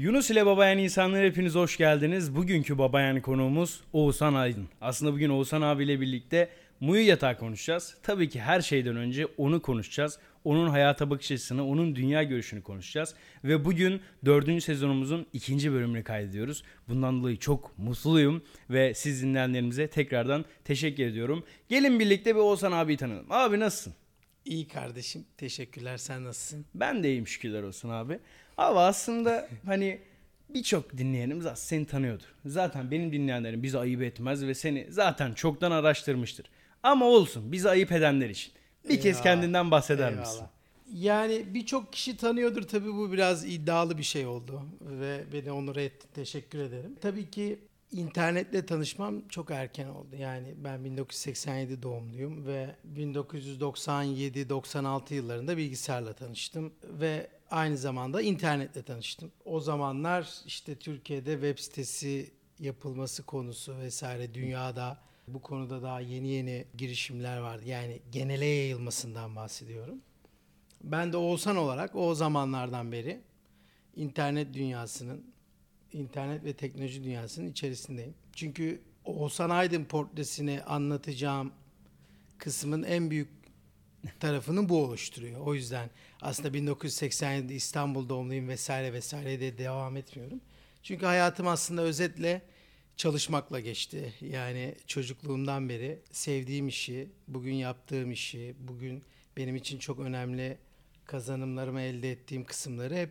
Yunus ile Babayan insanlar hepiniz hoş geldiniz. Bugünkü Babayan konuğumuz Oğuzhan Aydın. Aslında bugün Oğuzhan abiyle birlikte Muyu Yatağı konuşacağız. Tabii ki her şeyden önce onu konuşacağız. Onun hayata bakış açısını, onun dünya görüşünü konuşacağız. Ve bugün dördüncü sezonumuzun ikinci bölümünü kaydediyoruz. Bundan dolayı çok mutluyum ve siz dinleyenlerimize tekrardan teşekkür ediyorum. Gelin birlikte bir Oğuzhan abiyi tanıyalım. Abi nasılsın? İyi kardeşim. Teşekkürler. Sen nasılsın? Ben de iyiyim şükürler olsun abi. Abi aslında hani birçok dinleyenimiz aslında seni tanıyordur. Zaten benim dinleyenlerim bizi ayıp etmez ve seni zaten çoktan araştırmıştır. Ama olsun bizi ayıp edenler için. Bir kez Eyvallah. kendinden bahseder Eyvallah. misin? Yani birçok kişi tanıyordur tabii bu biraz iddialı bir şey oldu ve beni onur etti. Teşekkür ederim. Tabii ki internetle tanışmam çok erken oldu. Yani ben 1987 doğumluyum ve 1997-96 yıllarında bilgisayarla tanıştım ve aynı zamanda internetle tanıştım. O zamanlar işte Türkiye'de web sitesi yapılması konusu vesaire dünyada bu konuda daha yeni yeni girişimler vardı. Yani genele yayılmasından bahsediyorum. Ben de Oğuzhan olarak o zamanlardan beri internet dünyasının, internet ve teknoloji dünyasının içerisindeyim. Çünkü Oğuzhan Aydın portresini anlatacağım kısmın en büyük tarafını bu oluşturuyor. O yüzden aslında 1987 İstanbul doğumluyum vesaire vesaire de devam etmiyorum. Çünkü hayatım aslında özetle çalışmakla geçti. Yani çocukluğumdan beri sevdiğim işi, bugün yaptığım işi, bugün benim için çok önemli kazanımlarımı elde ettiğim kısımları hep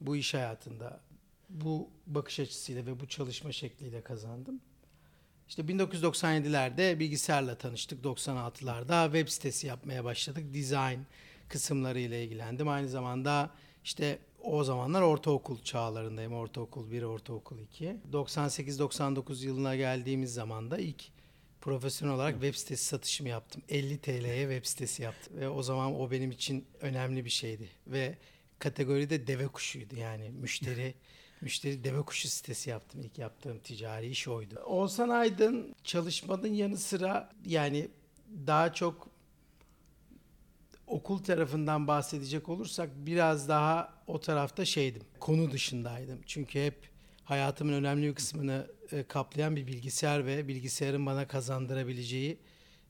bu iş hayatında bu bakış açısıyla ve bu çalışma şekliyle kazandım. İşte 1997'lerde bilgisayarla tanıştık. 96'larda web sitesi yapmaya başladık. Design kısımlarıyla ilgilendim. Aynı zamanda işte o zamanlar ortaokul çağlarındayım. Ortaokul 1, ortaokul 2. 98-99 yılına geldiğimiz zaman da ilk profesyonel olarak web sitesi satışımı yaptım. 50 TL'ye web sitesi yaptım. Ve o zaman o benim için önemli bir şeydi. Ve kategoride deve kuşuydu yani müşteri müşteri deve kuşu sitesi yaptım. İlk yaptığım ticari iş oydu. Oğuzhan Aydın çalışmanın yanı sıra yani daha çok okul tarafından bahsedecek olursak biraz daha o tarafta şeydim. Konu dışındaydım. Çünkü hep hayatımın önemli bir kısmını e, kaplayan bir bilgisayar ve bilgisayarın bana kazandırabileceği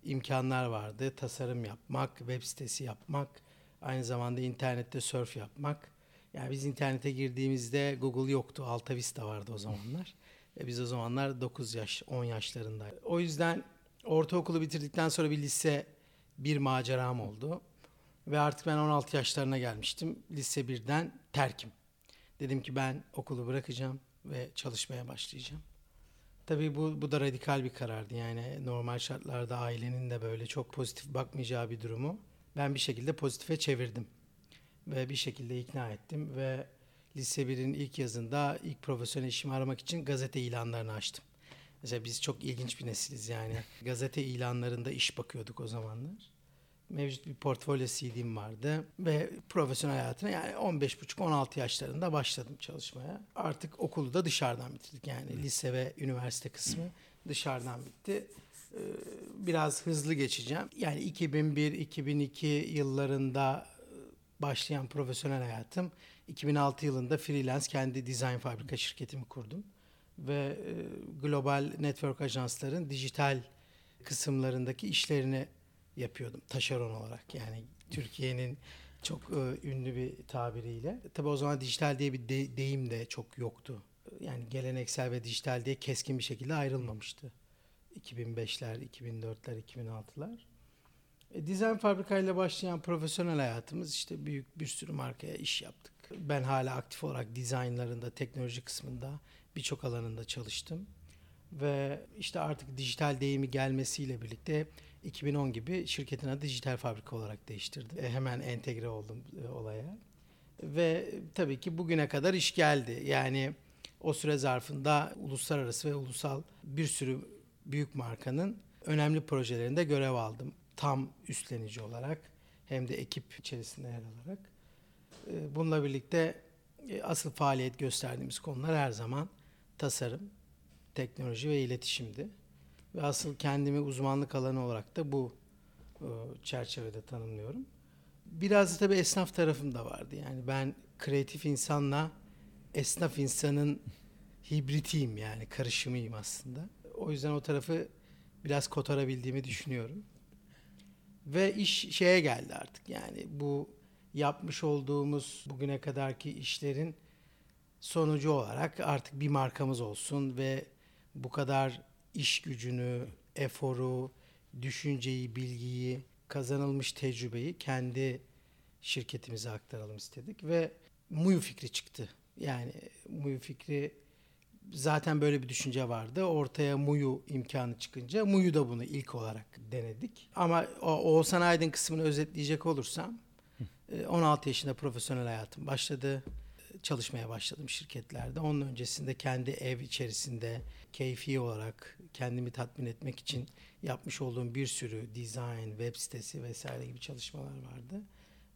imkanlar vardı. Tasarım yapmak, web sitesi yapmak, aynı zamanda internette surf yapmak. Yani biz internete girdiğimizde Google yoktu. Alta Vista vardı o zamanlar. Ve biz o zamanlar 9 yaş, 10 yaşlarındaydık. O yüzden ortaokulu bitirdikten sonra bir lise bir maceram oldu. Ve artık ben 16 yaşlarına gelmiştim. Lise 1'den terkim. Dedim ki ben okulu bırakacağım ve çalışmaya başlayacağım. Tabii bu, bu da radikal bir karardı. Yani normal şartlarda ailenin de böyle çok pozitif bakmayacağı bir durumu ben bir şekilde pozitife çevirdim. Ve bir şekilde ikna ettim ve lise 1'in ilk yazında ilk profesyonel işimi aramak için gazete ilanlarını açtım. Mesela biz çok ilginç bir nesiliz yani. Gazete ilanlarında iş bakıyorduk o zamanlar. Mevcut bir portfolyo CD'm vardı ve profesyonel hayatına yani 15,5-16 yaşlarında başladım çalışmaya. Artık okulu da dışarıdan bitirdik yani lise ve üniversite kısmı dışarıdan bitti. Ee, Biraz hızlı geçeceğim. Yani 2001-2002 yıllarında başlayan profesyonel hayatım 2006 yılında freelance kendi dizayn fabrika şirketimi kurdum ve e, global network ajansların dijital kısımlarındaki işlerini yapıyordum taşeron olarak yani Türkiye'nin çok e, ünlü bir tabiriyle. Tabii o zaman dijital diye bir de- deyim de çok yoktu. Yani geleneksel ve dijital diye keskin bir şekilde ayrılmamıştı. 2005'ler, 2004'ler, 2006'lar. E, dizayn fabrikayla başlayan profesyonel hayatımız işte büyük bir sürü markaya iş yaptık. Ben hala aktif olarak dizaynlarında, teknoloji kısmında birçok alanında çalıştım. Ve işte artık dijital deyimi gelmesiyle birlikte 2010 gibi şirketin adı dijital fabrika olarak değiştirdim. E, hemen entegre oldum e, olaya. Ve tabii ki bugüne kadar iş geldi. Yani o süre zarfında uluslararası ve ulusal bir sürü büyük markanın önemli projelerinde görev aldım. Tam üstlenici olarak hem de ekip içerisinde yer alarak. E, Bununla birlikte e, asıl faaliyet gösterdiğimiz konular her zaman tasarım, teknoloji ve iletişimdi. Ve asıl kendimi uzmanlık alanı olarak da bu e, çerçevede tanımlıyorum. Biraz da tabii esnaf tarafım da vardı. Yani ben kreatif insanla esnaf insanın hibritiyim yani karışımıyım aslında. O yüzden o tarafı biraz kotarabildiğimi düşünüyorum. Ve iş şeye geldi artık yani bu yapmış olduğumuz bugüne kadarki işlerin sonucu olarak artık bir markamız olsun ve bu kadar iş gücünü, eforu, düşünceyi, bilgiyi, kazanılmış tecrübeyi kendi şirketimize aktaralım istedik ve Muyu fikri çıktı. Yani Muyu fikri zaten böyle bir düşünce vardı. Ortaya Muyu imkanı çıkınca Muyu da bunu ilk olarak denedik. Ama o Oğuzhan Aydın kısmını özetleyecek olursam 16 yaşında profesyonel hayatım başladı. Çalışmaya başladım şirketlerde. Onun öncesinde kendi ev içerisinde keyfi olarak kendimi tatmin etmek için yapmış olduğum bir sürü design, web sitesi vesaire gibi çalışmalar vardı.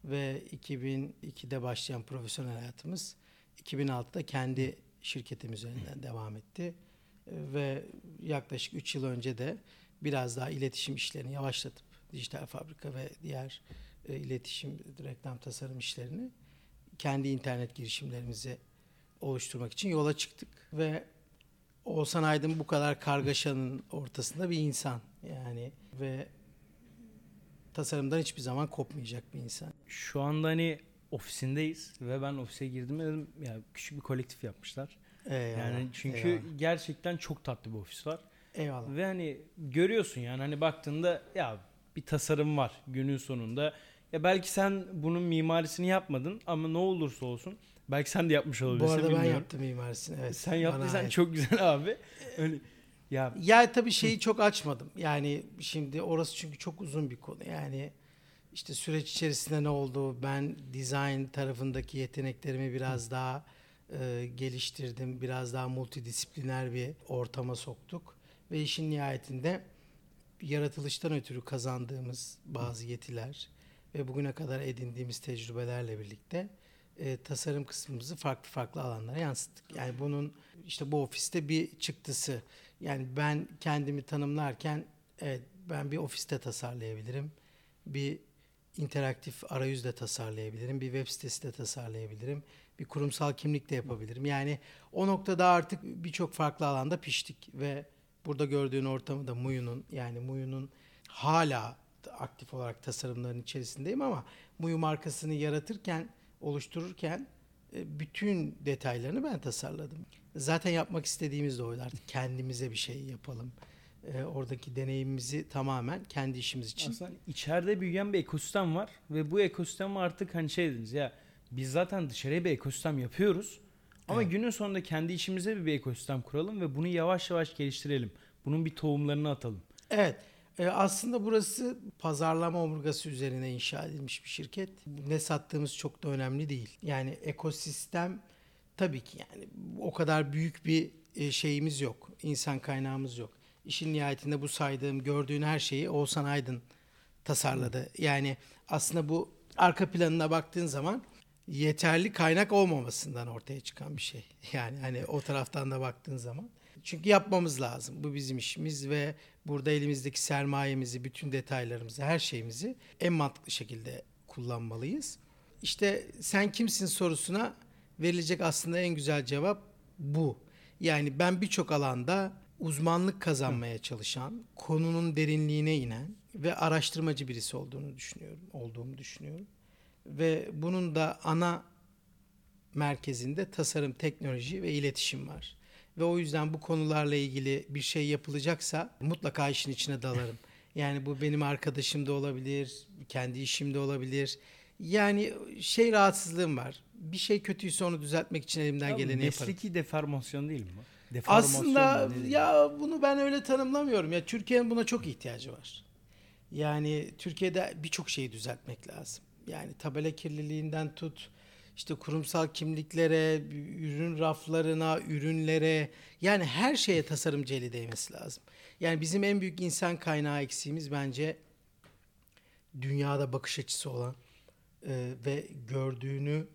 Ve 2002'de başlayan profesyonel hayatımız 2006'da kendi şirketimiz üzerinden devam etti. Ve yaklaşık 3 yıl önce de biraz daha iletişim işlerini yavaşlatıp dijital fabrika ve diğer e, iletişim, reklam tasarım işlerini kendi internet girişimlerimizi oluşturmak için yola çıktık ve Oğuzhan Aydın bu kadar kargaşanın ortasında bir insan yani ve tasarımdan hiçbir zaman kopmayacak bir insan. Şu anda hani ofisindeyiz ve ben ofise girdim dedim ya küçük bir kolektif yapmışlar. Eyvallah, yani çünkü eyvallah. gerçekten çok tatlı bir ofis var. Eyvallah. Ve hani görüyorsun yani hani baktığında ya bir tasarım var günün sonunda. Ya belki sen bunun mimarisini yapmadın ama ne olursa olsun belki sen de yapmış Bu olabilirsin arada ben bilmiyorum. yaptım mimarisini. Evet. Sen bana yaptıysan ait. çok güzel abi. Öyle ya Ya tabii şeyi çok açmadım. Yani şimdi orası çünkü çok uzun bir konu. Yani işte süreç içerisinde ne oldu? Ben design tarafındaki yeteneklerimi biraz daha e, geliştirdim. Biraz daha multidisipliner bir ortama soktuk. Ve işin nihayetinde yaratılıştan ötürü kazandığımız bazı yetiler ve bugüne kadar edindiğimiz tecrübelerle birlikte e, tasarım kısmımızı farklı farklı alanlara yansıttık. Yani bunun işte bu ofiste bir çıktısı. Yani ben kendimi tanımlarken evet ben bir ofiste tasarlayabilirim. Bir interaktif arayüz de tasarlayabilirim. Bir web sitesi de tasarlayabilirim. Bir kurumsal kimlik de yapabilirim. Yani o noktada artık birçok farklı alanda piştik ve burada gördüğün ortamı da Muyu'nun yani Muyu'nun hala aktif olarak tasarımların içerisindeyim ama Muyu markasını yaratırken, oluştururken e, bütün detaylarını ben tasarladım. Zaten yapmak istediğimiz de oydu artık kendimize bir şey yapalım. E, oradaki deneyimimizi tamamen kendi işimiz için. aslında içeride büyüyen bir ekosistem var ve bu ekosistem artık hani şey dediniz ya biz zaten dışarıya bir ekosistem yapıyoruz ama Evet. günün sonunda kendi işimize bir ekosistem kuralım ve bunu yavaş yavaş geliştirelim. Bunun bir tohumlarını atalım. Evet. E, aslında burası pazarlama omurgası üzerine inşa edilmiş bir şirket. Ne sattığımız çok da önemli değil. Yani ekosistem tabii ki yani o kadar büyük bir e, şeyimiz yok. İnsan kaynağımız yok. İşin nihayetinde bu saydığım gördüğün her şeyi Oğuzhan Aydın tasarladı. Yani aslında bu arka planına baktığın zaman yeterli kaynak olmamasından ortaya çıkan bir şey. Yani hani o taraftan da baktığın zaman. Çünkü yapmamız lazım. Bu bizim işimiz ve burada elimizdeki sermayemizi, bütün detaylarımızı, her şeyimizi en mantıklı şekilde kullanmalıyız. İşte sen kimsin sorusuna verilecek aslında en güzel cevap bu. Yani ben birçok alanda uzmanlık kazanmaya çalışan, konunun derinliğine inen ve araştırmacı birisi olduğunu düşünüyorum, olduğumu düşünüyorum. Ve bunun da ana merkezinde tasarım, teknoloji ve iletişim var. Ve o yüzden bu konularla ilgili bir şey yapılacaksa mutlaka işin içine dalarım. Yani bu benim arkadaşım da olabilir, kendi işim de olabilir. Yani şey rahatsızlığım var. Bir şey kötüyse onu düzeltmek için elimden Ya geleni yaparım. mesleki deformasyon değil mi? bu? Deformasyon Aslında ya bunu ben öyle tanımlamıyorum. Ya Türkiye'nin buna çok ihtiyacı var. Yani Türkiye'de birçok şeyi düzeltmek lazım. Yani tabela kirliliğinden tut işte kurumsal kimliklere, ürün raflarına, ürünlere yani her şeye tasarımcı eli değmesi lazım. Yani bizim en büyük insan kaynağı eksiğimiz bence dünyada bakış açısı olan e, ve gördüğünü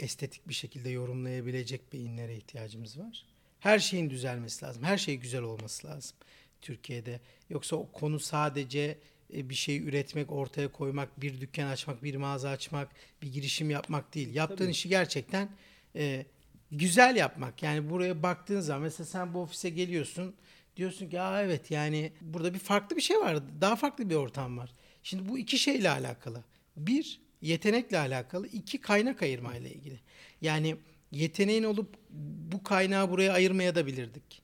estetik bir şekilde yorumlayabilecek beyinlere ihtiyacımız var. Her şeyin düzelmesi lazım. Her şey güzel olması lazım Türkiye'de. Yoksa o konu sadece bir şey üretmek, ortaya koymak, bir dükkan açmak, bir mağaza açmak, bir girişim yapmak değil. Yaptığın Tabii. işi gerçekten e, güzel yapmak. Yani buraya baktığın zaman mesela sen bu ofise geliyorsun. Diyorsun ki Aa, evet yani burada bir farklı bir şey var. Daha farklı bir ortam var. Şimdi bu iki şeyle alakalı. Bir, yetenekle alakalı. iki kaynak ayırmayla ilgili. Yani yeteneğin olup bu kaynağı buraya ayırmaya da bilirdik.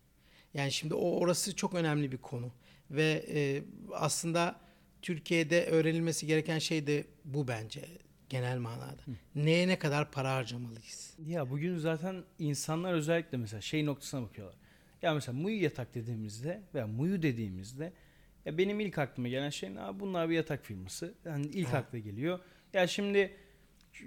Yani şimdi o orası çok önemli bir konu. Ve e, aslında Türkiye'de öğrenilmesi gereken şey de bu bence genel manada. Neye ne kadar para harcamalıyız? Ya bugün zaten insanlar özellikle mesela şey noktasına bakıyorlar. Ya mesela Muyu yatak dediğimizde veya Muyu dediğimizde ya benim ilk aklıma gelen şey Aa, bunlar bir yatak firması. Yani ilk Ha. akla geliyor. Ya şimdi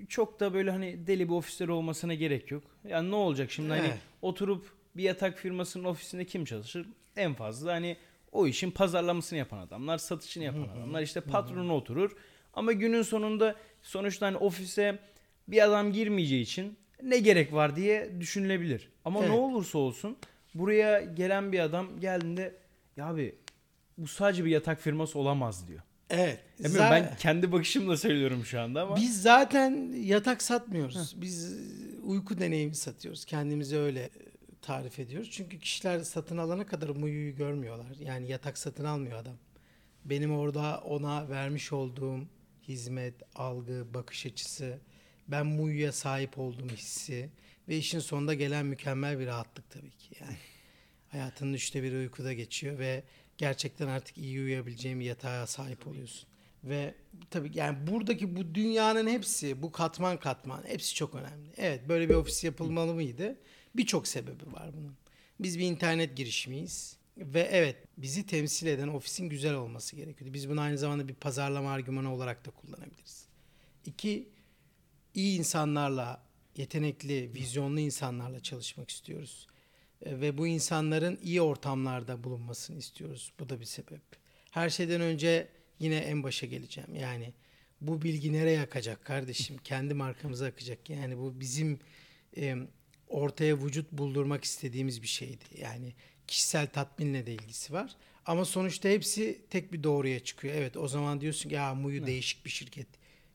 çok da böyle hani deli bir ofisleri olmasına gerek yok. Yani ne olacak şimdi hani Evet. oturup bir yatak firmasının ofisinde kim çalışır? En fazla hani o işin pazarlamasını yapan adamlar, satışını yapan adamlar işte patronu oturur. Ama günün sonunda sonuçta hani ofise bir adam girmeyeceği için ne gerek var diye düşünülebilir. Ama Evet. ne olursa olsun buraya gelen bir adam geldiğinde ya abi bu sadece bir yatak firması olamaz diyor. Evet. Bilmiyorum, Za- ben kendi bakışımla söylüyorum şu anda ama. Biz zaten yatak satmıyoruz. Biz uyku deneyimi satıyoruz. Kendimizi öyle tarif ediyoruz. Çünkü kişiler satın alana kadar Muyu'yu görmüyorlar. Yani yatak satın almıyor adam. Benim orada ona vermiş olduğum hizmet, algı, bakış açısı, ben Muyu'ya sahip olduğum hissi ve işin sonunda gelen mükemmel bir rahatlık tabii ki. Yani hayatının üçte biri uykuda geçiyor ve gerçekten artık iyi uyuyabileceğim yatağa sahip oluyorsun. Ve tabii yani buradaki bu dünyanın hepsi, bu katman katman hepsi çok önemli. Evet böyle bir ofis yapılmalı mıydı? Birçok sebebi var bunun. Biz bir internet girişimiyiz ve evet bizi temsil eden ofisin güzel olması gerekiyordu. Biz bunu aynı zamanda bir pazarlama argümanı olarak da kullanabiliriz. İki, iyi insanlarla, yetenekli, vizyonlu insanlarla çalışmak istiyoruz. E, Ve bu insanların iyi ortamlarda bulunmasını istiyoruz. Bu da bir sebep. Her şeyden önce yine en başa geleceğim. Yani bu bilgi nereye akacak kardeşim? Kendi markamıza akacak. Yani bu bizim ortaya vücut buldurmak istediğimiz bir şeydi. Yani kişisel tatminle de ilgisi var. Ama sonuçta hepsi tek bir doğruya çıkıyor. Evet o zaman diyorsun ki ya Muyu değişik bir şirket.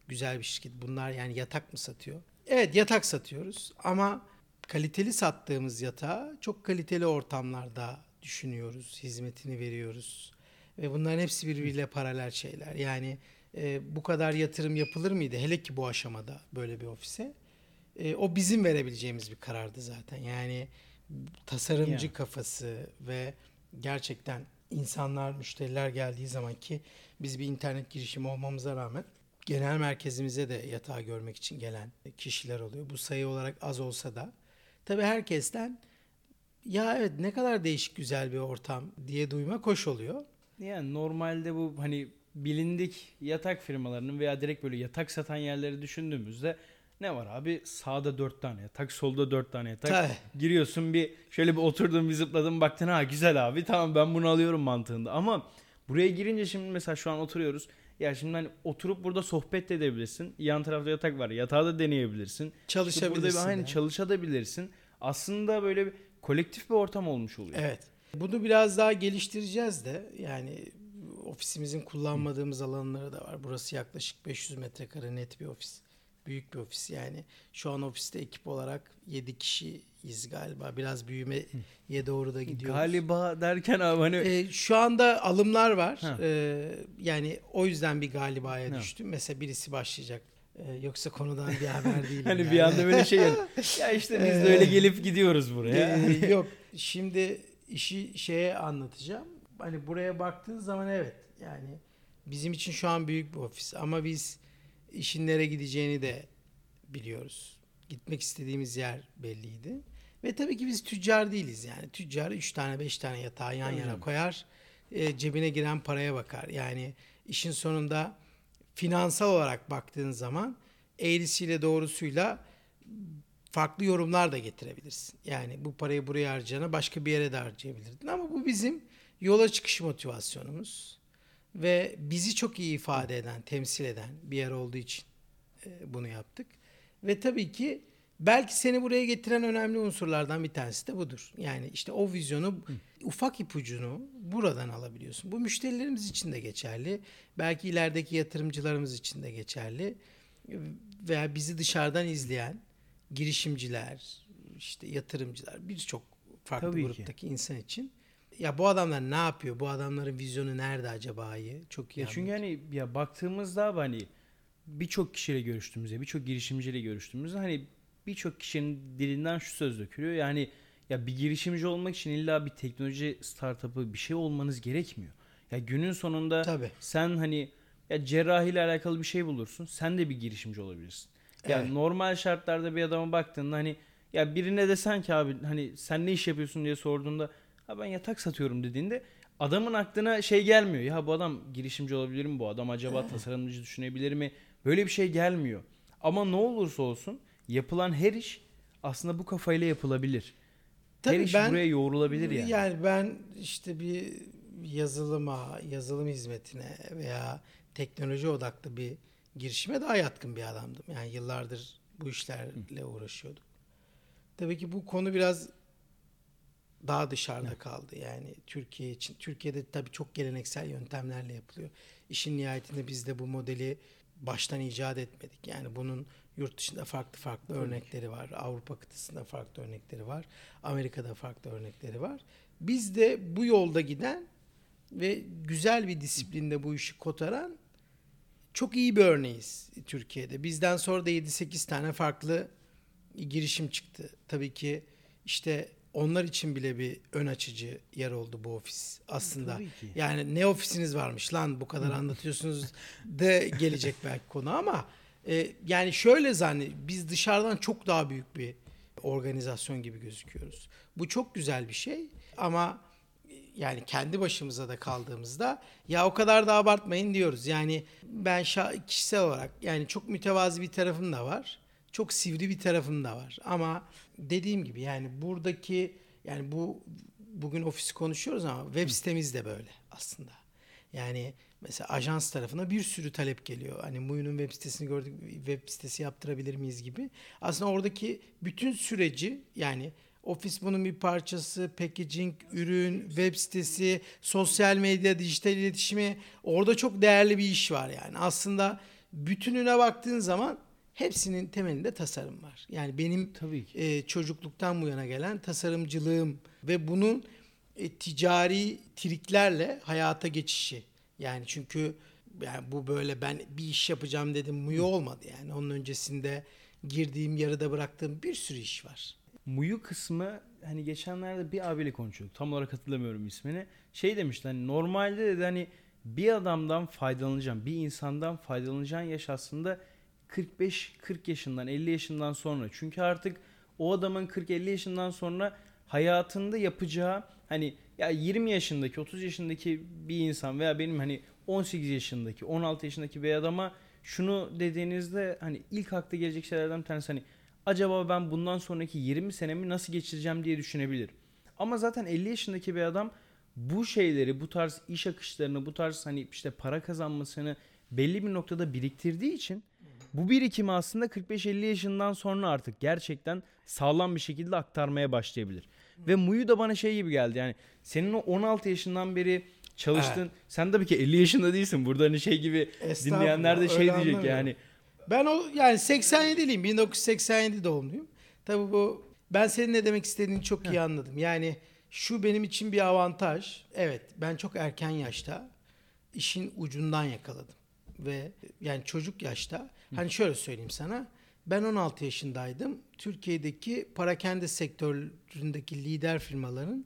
Güzel bir şirket. Bunlar yani yatak mı satıyor? Evet yatak satıyoruz ama kaliteli sattığımız yatağı çok kaliteli ortamlarda düşünüyoruz. Hizmetini veriyoruz. Ve bunların hepsi birbiriyle paralel şeyler. Yani e, bu kadar yatırım yapılır mıydı? Hele ki bu aşamada böyle bir ofise. E, o bizim verebileceğimiz bir karardı zaten. Yani tasarımcı Yani. kafası ve gerçekten insanlar, müşteriler geldiği zaman ki biz bir internet girişimi olmamıza rağmen genel merkezimize de yatağı görmek için gelen kişiler oluyor. Bu sayı olarak az olsa da. Tabii herkesten ya evet ne kadar değişik güzel bir ortam diye duymak hoş oluyor. Yani normalde bu hani bilindik yatak firmalarının veya direkt böyle yatak satan yerleri düşündüğümüzde ne var abi? Sağda dört tane yatak, solda dört tane yatak. Tabii. Giriyorsun bir şöyle bir oturdun bir zıpladın baktın ha güzel abi tamam ben bunu alıyorum mantığında. Ama buraya girince şimdi mesela şu an oturuyoruz. Ya şimdi hani oturup burada sohbet de edebilirsin. Yan tarafta yatak var. Yatağı da deneyebilirsin. İşte Çalışabilirsin. burada bir, aynı çalışabilirsin. Aslında böyle bir kolektif bir ortam olmuş oluyor. Evet. Bunu biraz daha geliştireceğiz de yani ofisimizin kullanmadığımız alanları da var. Burası yaklaşık 500 metrekare net bir ofis. Büyük bir ofis yani. Şu an ofiste ekip olarak 7 kişiyiz galiba. Biraz büyümeye doğru da gidiyoruz. Galiba derken abi hani Ee, şu anda alımlar var. Ha. Ee, yani o yüzden bir galibaya Ha. düştüm. Mesela birisi başlayacak. Ee, yoksa konudan bir haber değilim. Hani yani. bir anda böyle şey yani, ya işte biz de öyle gelip gidiyoruz buraya. Ee, yok. Şimdi işi şeye anlatacağım. Hani buraya baktığın zaman evet yani bizim için şu an büyük bir ofis ama biz işin nereye gideceğini de biliyoruz. Gitmek istediğimiz yer belliydi. Ve tabii ki biz tüccar değiliz yani. Tüccar 3 tane 5 tane yatağı yan yana koyar. e, cebine giren paraya bakar. Yani işin sonunda finansal olarak baktığın zaman eğrisiyle doğrusuyla farklı yorumlar da getirebilirsin. Yani bu parayı buraya harcayana başka bir yere de harcayabilirdin. Ama bu bizim yola çıkış motivasyonumuz. Ve bizi çok iyi ifade eden, temsil eden bir yer olduğu için e, bunu yaptık. Ve tabii ki belki seni buraya getiren önemli unsurlardan bir tanesi de budur. Yani işte o vizyonu, ufak ipucunu buradan alabiliyorsun. Bu müşterilerimiz için de geçerli. Belki ilerideki yatırımcılarımız için de geçerli. Veya bizi dışarıdan izleyen girişimciler işte yatırımcılar, birçok farklı Tabii ki. gruptaki insan için. Ya bu adamlar ne yapıyor? Bu adamların vizyonu nerede acaba iyi? Çok iyi Ya çünkü hani ya baktığımızda hani birçok kişiyle görüştüğümüzde, birçok girişimciyle görüştüğümüzde hani birçok kişinin dilinden şu söz dökülüyor. Yani ya bir girişimci olmak için illa bir teknoloji startup'ı bir şey olmanız gerekmiyor. Ya günün sonunda Tabii. sen hani ya cerrahiyle alakalı bir şey bulursun. Sen de bir girişimci olabilirsin. Ya Evet. normal şartlarda bir adama baktığında hani ya birine desen ki abi hani sen ne iş yapıyorsun diye sorduğunda ha ben yatak satıyorum dediğinde adamın aklına şey gelmiyor. Ya bu adam girişimci olabilir mi? Bu adam acaba tasarımcı düşünebilir mi? Böyle bir şey gelmiyor. Ama ne olursa olsun yapılan her iş aslında bu kafayla yapılabilir. her Tabii iş ben- buraya yoğrulabilir yani. Yani ben işte bir yazılıma, yazılım hizmetine veya teknoloji odaklı bir girişime daha yatkın bir adamdım. Yani yıllardır bu işlerle uğraşıyordum. Tabii ki bu konu biraz daha dışarıda kaldı. Yani Türkiye için. Türkiye'de tabii çok geleneksel yöntemlerle yapılıyor. İşin nihayetinde biz de bu modeli baştan icat etmedik. Yani bunun yurt dışında farklı farklı örnekleri var. Avrupa kıtasında farklı örnekleri var. Amerika'da farklı örnekleri var. Biz de bu yolda giden ve güzel bir disiplinde bu işi kotaran çok iyi bir örneğiz Türkiye'de. Bizden sonra da 7-8 tane farklı girişim çıktı. Tabii ki işte onlar için bile bir ön açıcı yer oldu bu ofis aslında. Yani ne ofisiniz varmış lan bu kadar anlatıyorsunuz de gelecek belki konu ama e, yani şöyle zannet biz dışarıdan çok daha büyük bir organizasyon gibi gözüküyoruz. Bu çok güzel bir şey ama yani kendi başımıza da kaldığımızda ya o kadar da abartmayın diyoruz. Yani ben kişisel olarak yani çok mütevazi bir tarafım da var. Çok sivri bir tarafım da var. Ama dediğim gibi yani buradaki yani bu bugün ofisi konuşuyoruz ama web sitemiz de böyle aslında. Yani mesela ajans tarafına bir sürü talep geliyor. Hani Muyu'nun web sitesini gördük, web sitesi yaptırabilir miyiz gibi. Aslında oradaki bütün süreci yani ofis bunun bir parçası, packaging, ürün, web sitesi, sosyal medya, dijital iletişimi orada çok değerli bir iş var yani. Aslında bütününe baktığın zaman hepsinin temelinde tasarım var. Yani benim Tabii ki. e, çocukluktan bu yana gelen tasarımcılığım ve bunun e, ticari triklerle hayata geçişi. Yani çünkü yani bu böyle ben bir iş yapacağım dedim muyu olmadı yani. Onun öncesinde girdiğim yarıda bıraktığım bir sürü iş var. Muyu kısmı hani geçenlerde bir abiyle konuşuyorduk. Tam olarak hatırlamıyorum ismini. Şey demişti hani normalde dedi hani bir adamdan faydalanacağım, bir insandan faydalanacağın yaş aslında 45-40 yaşından 50 yaşından sonra. Çünkü artık o adamın 40-50 yaşından sonra hayatında yapacağı hani ya 20 yaşındaki 30 yaşındaki bir insan veya benim hani 18 yaşındaki 16 yaşındaki bir adama şunu dediğinizde hani ilk akla gelecek şeylerden bir tanesi hani acaba ben bundan sonraki 20 senemi nasıl geçireceğim diye düşünebilir. Ama zaten 50 yaşındaki bir adam bu şeyleri, bu tarz iş akışlarını, bu tarz hani işte para kazanmasını belli bir noktada biriktirdiği için bu birikimi aslında 45-50 yaşından sonra artık gerçekten sağlam bir şekilde aktarmaya başlayabilir. Ve Muyu da bana şey gibi geldi yani senin o 16 yaşından beri çalıştın. Sen tabii ki 50 yaşında değilsin. Burada hani şey gibi dinleyenler de şey diyecek anlamıyorum. yani. Ben o yani 87'liyim. 1987 doğumluyum. Tabii bu ben senin ne demek istediğini çok iyi anladım. Yani şu benim için bir avantaj. Evet ben çok erken yaşta işin ucundan yakaladım. Ve yani çocuk yaşta hani şöyle söyleyeyim sana. Ben 16 yaşındaydım. Türkiye'deki parakende sektöründeki lider firmaların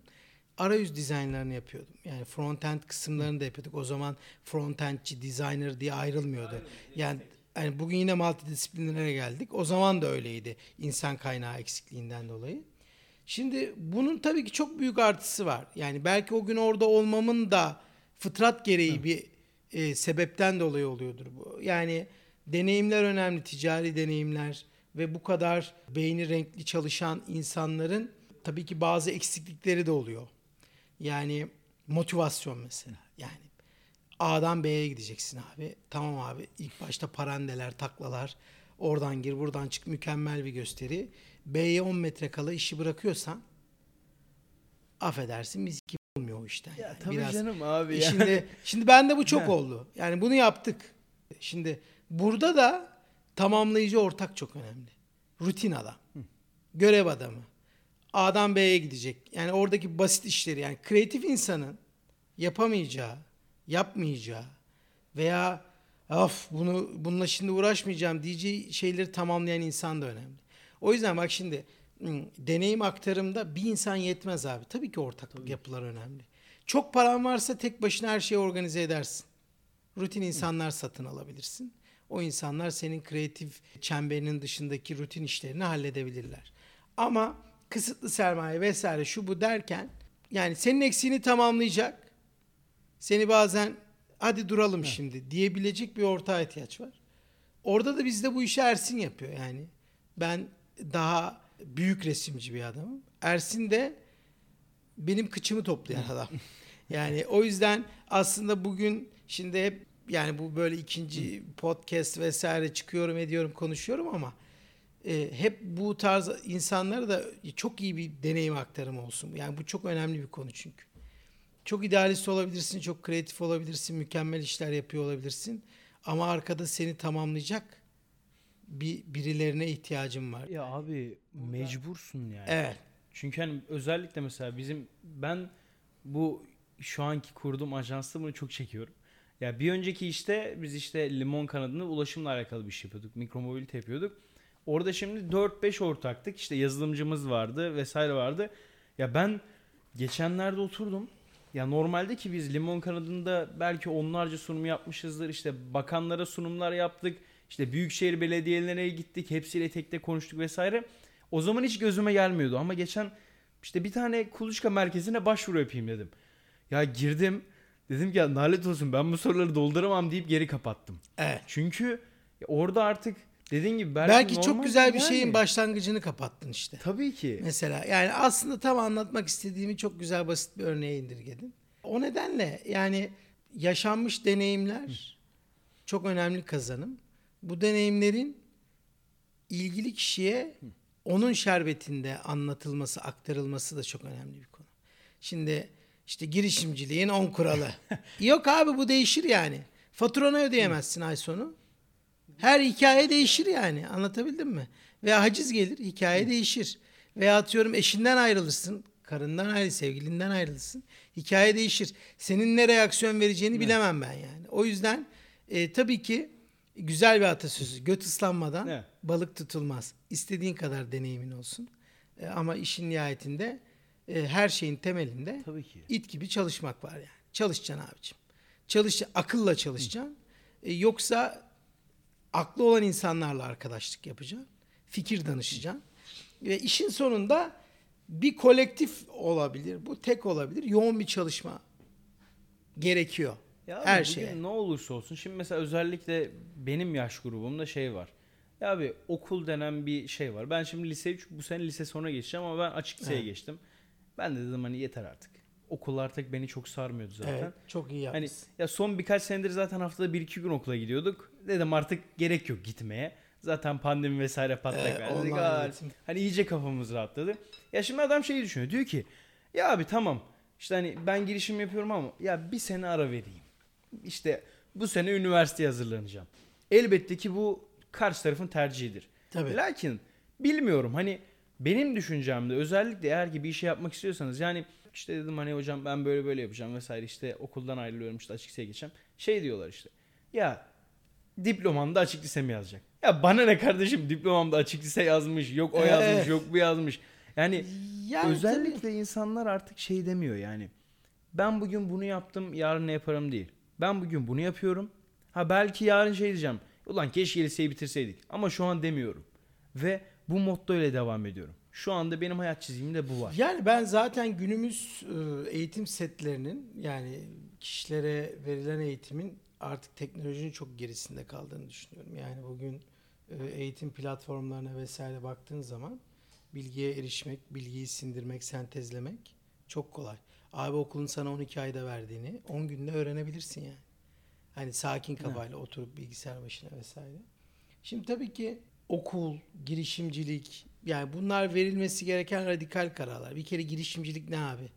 arayüz dizaynlarını yapıyordum. Yani front-end kısımlarını da yapıyorduk. O zaman front-endçi, designer diye ayrılmıyordu. Yani yani bugün yine multidisiplinlere geldik. O zaman da öyleydi insan kaynağı eksikliğinden dolayı. Şimdi bunun tabii ki çok büyük artısı var. Yani belki o gün orada olmamın da fıtrat gereği bir e, sebepten dolayı oluyordur bu. Yani deneyimler önemli, ticari deneyimler ve bu kadar beyni renkli çalışan insanların tabii ki bazı eksiklikleri de oluyor. Yani motivasyon mesela. Yani A'dan B'ye gideceksin abi. Tamam abi. İlk başta parandeler, taklalar. Oradan gir, buradan çık. Mükemmel bir gösteri. B'ye 10 metre kala işi bırakıyorsan affedersin biz gibi olmuyor o işten. Ya yani. tabii Biraz- canım abi ya. Şimdi şimdi bende bu çok oldu. Yani bunu yaptık. Şimdi burada da tamamlayıcı ortak çok önemli. Rutin adam. Görev adamı. A'dan B'ye gidecek. Yani oradaki basit işleri yani kreatif insanın yapamayacağı, yapmayacağı veya of bunu bununla şimdi uğraşmayacağım diyeceği şeyleri tamamlayan insan da önemli. O yüzden bak şimdi deneyim aktarımda bir insan yetmez abi. Tabii ki ortaklık yapılar önemli. Çok paran varsa tek başına her şeyi organize edersin. Rutin insanlar satın alabilirsin. O insanlar senin kreatif çemberinin dışındaki rutin işlerini halledebilirler. Ama kısıtlı sermaye vesaire şu bu derken yani senin eksiğini tamamlayacak. Seni bazen hadi duralım şimdi diyebilecek bir ortağa ihtiyaç var. Orada da bizde bu işi Ersin yapıyor yani. Ben daha büyük resimci bir adamım. Ersin de benim kıçımı toplayan adam. Yani o yüzden aslında bugün şimdi hep yani bu böyle ikinci podcast vesaire çıkıyorum ediyorum konuşuyorum ama e, hep bu tarz insanlara da çok iyi bir deneyim aktarımı olsun. Yani bu çok önemli bir konu çünkü. Çok idealist olabilirsin, çok kreatif olabilirsin, mükemmel işler yapıyor olabilirsin. Ama arkada seni tamamlayacak bir birilerine ihtiyacın var. Ya abi mecbursun yani. Evet. Çünkü hani özellikle mesela bizim ben bu şu anki kurduğum ajansta bunu çok çekiyorum. Ya bir önceki işte biz işte limon kanadında ulaşımla alakalı bir iş yapıyorduk. Mikromobilite yapıyorduk. Orada şimdi 4-5 ortaktık. İşte yazılımcımız vardı vesaire vardı. Ya ben geçenlerde oturdum. Ya normalde ki biz limon kanadında belki onlarca sunum yapmışızdır. İşte bakanlara sunumlar yaptık. İşte büyükşehir belediyelerine gittik. Hepsiyle tek tek konuştuk vesaire. O zaman hiç gözüme gelmiyordu ama geçen işte bir tane kuluçka merkezine başvuru yapayım dedim. Ya girdim dedim ki ya nalet olsun ben bu soruları dolduramam deyip geri kapattım. Evet. Çünkü orada artık dediğin gibi belki, Belki, çok güzel bir yani. şeyin başlangıcını kapattın işte. Tabii ki. Mesela yani aslında tam anlatmak istediğimi çok güzel basit bir örneğe indirgedin. O nedenle yani yaşanmış deneyimler çok önemli kazanım. Bu deneyimlerin ilgili kişiye onun şerbetinde anlatılması, aktarılması da çok önemli bir konu. Şimdi işte girişimciliğin 10 kuralı. Yok abi bu değişir yani. Faturanı ödeyemezsin ay sonu. Her hikaye değişir yani. Anlatabildim mi? Veya haciz gelir, hikaye değişir. Veya atıyorum eşinden ayrılırsın, karından ayrı, sevgilinden ayrılırsın. Hikaye değişir. Senin ne reaksiyon vereceğini bilemem ben yani. O yüzden e, tabii ki güzel bir atasözü. Göt ıslanmadan Evet. balık tutulmaz. İstediğin kadar deneyimin olsun. E, ama işin nihayetinde e, her şeyin temelinde Tabii ki. it gibi çalışmak var yani. Çalışacaksın abicim. Çalış, akılla çalışacaksın. E, yoksa aklı olan insanlarla arkadaşlık yapacaksın. Fikir danışacaksın. Ve işin sonunda bir kolektif olabilir. Bu tek olabilir. Yoğun bir çalışma gerekiyor. Ya Her şeye. ne olursa olsun. Şimdi mesela özellikle benim yaş grubumda şey var. Ya abi okul denen bir şey var. Ben şimdi lise 3 bu sene lise sona geçeceğim ama ben açık liseye geçtim. Ben de dedim hani yeter artık. Okul artık beni çok sarmıyordu zaten. Evet, çok iyi Hani yapmışsın. ya son birkaç senedir zaten haftada bir iki gün okula gidiyorduk. Dedim artık gerek yok gitmeye. Zaten pandemi vesaire patlak Ee, verdi. online Aa, eğitim. Hani iyice kafamız rahatladı. Ya şimdi adam şeyi düşünüyor. Diyor ki ya abi tamam işte hani ben girişim yapıyorum ama ya bir sene ara vereyim. İşte bu sene üniversiteye hazırlanacağım. Elbette ki bu karşı tarafın tercihidir. Tabii. Lakin bilmiyorum hani benim düşüncemde özellikle eğer ki bir şey yapmak istiyorsanız yani işte dedim hani hocam ben böyle böyle yapacağım vesaire işte okuldan ayrılıyorum işte açık liseye geçeceğim. Şey diyorlar işte ya diplomanda açık lise mi yazacak? Ya bana ne kardeşim diplomamda açık lise yazmış yok o yazmış Evet. yok bu yazmış. Yani Yani özellikle insanlar artık şey demiyor yani. Ben bugün bunu yaptım yarın ne yaparım değil. Ben bugün bunu yapıyorum. Ha belki yarın şey diyeceğim. Ulan keşke liseyi bitirseydik. Ama şu an demiyorum. Ve bu motto ile devam ediyorum. Şu anda benim hayat çizimimde bu var. Yani ben zaten günümüz e, eğitim setlerinin yani kişilere verilen eğitimin artık teknolojinin çok gerisinde kaldığını düşünüyorum. Yani bugün e, eğitim platformlarına vesaire baktığın zaman bilgiye erişmek, bilgiyi sindirmek, sentezlemek çok kolay. Abi okulun sana 12 ayda verdiğini 10 günde öğrenebilirsin yani. Hani sakin kafayla oturup bilgisayar başına vesaire. Şimdi tabii ki okul, girişimcilik yani bunlar verilmesi gereken radikal kararlar. Bir kere girişimcilik ne abi?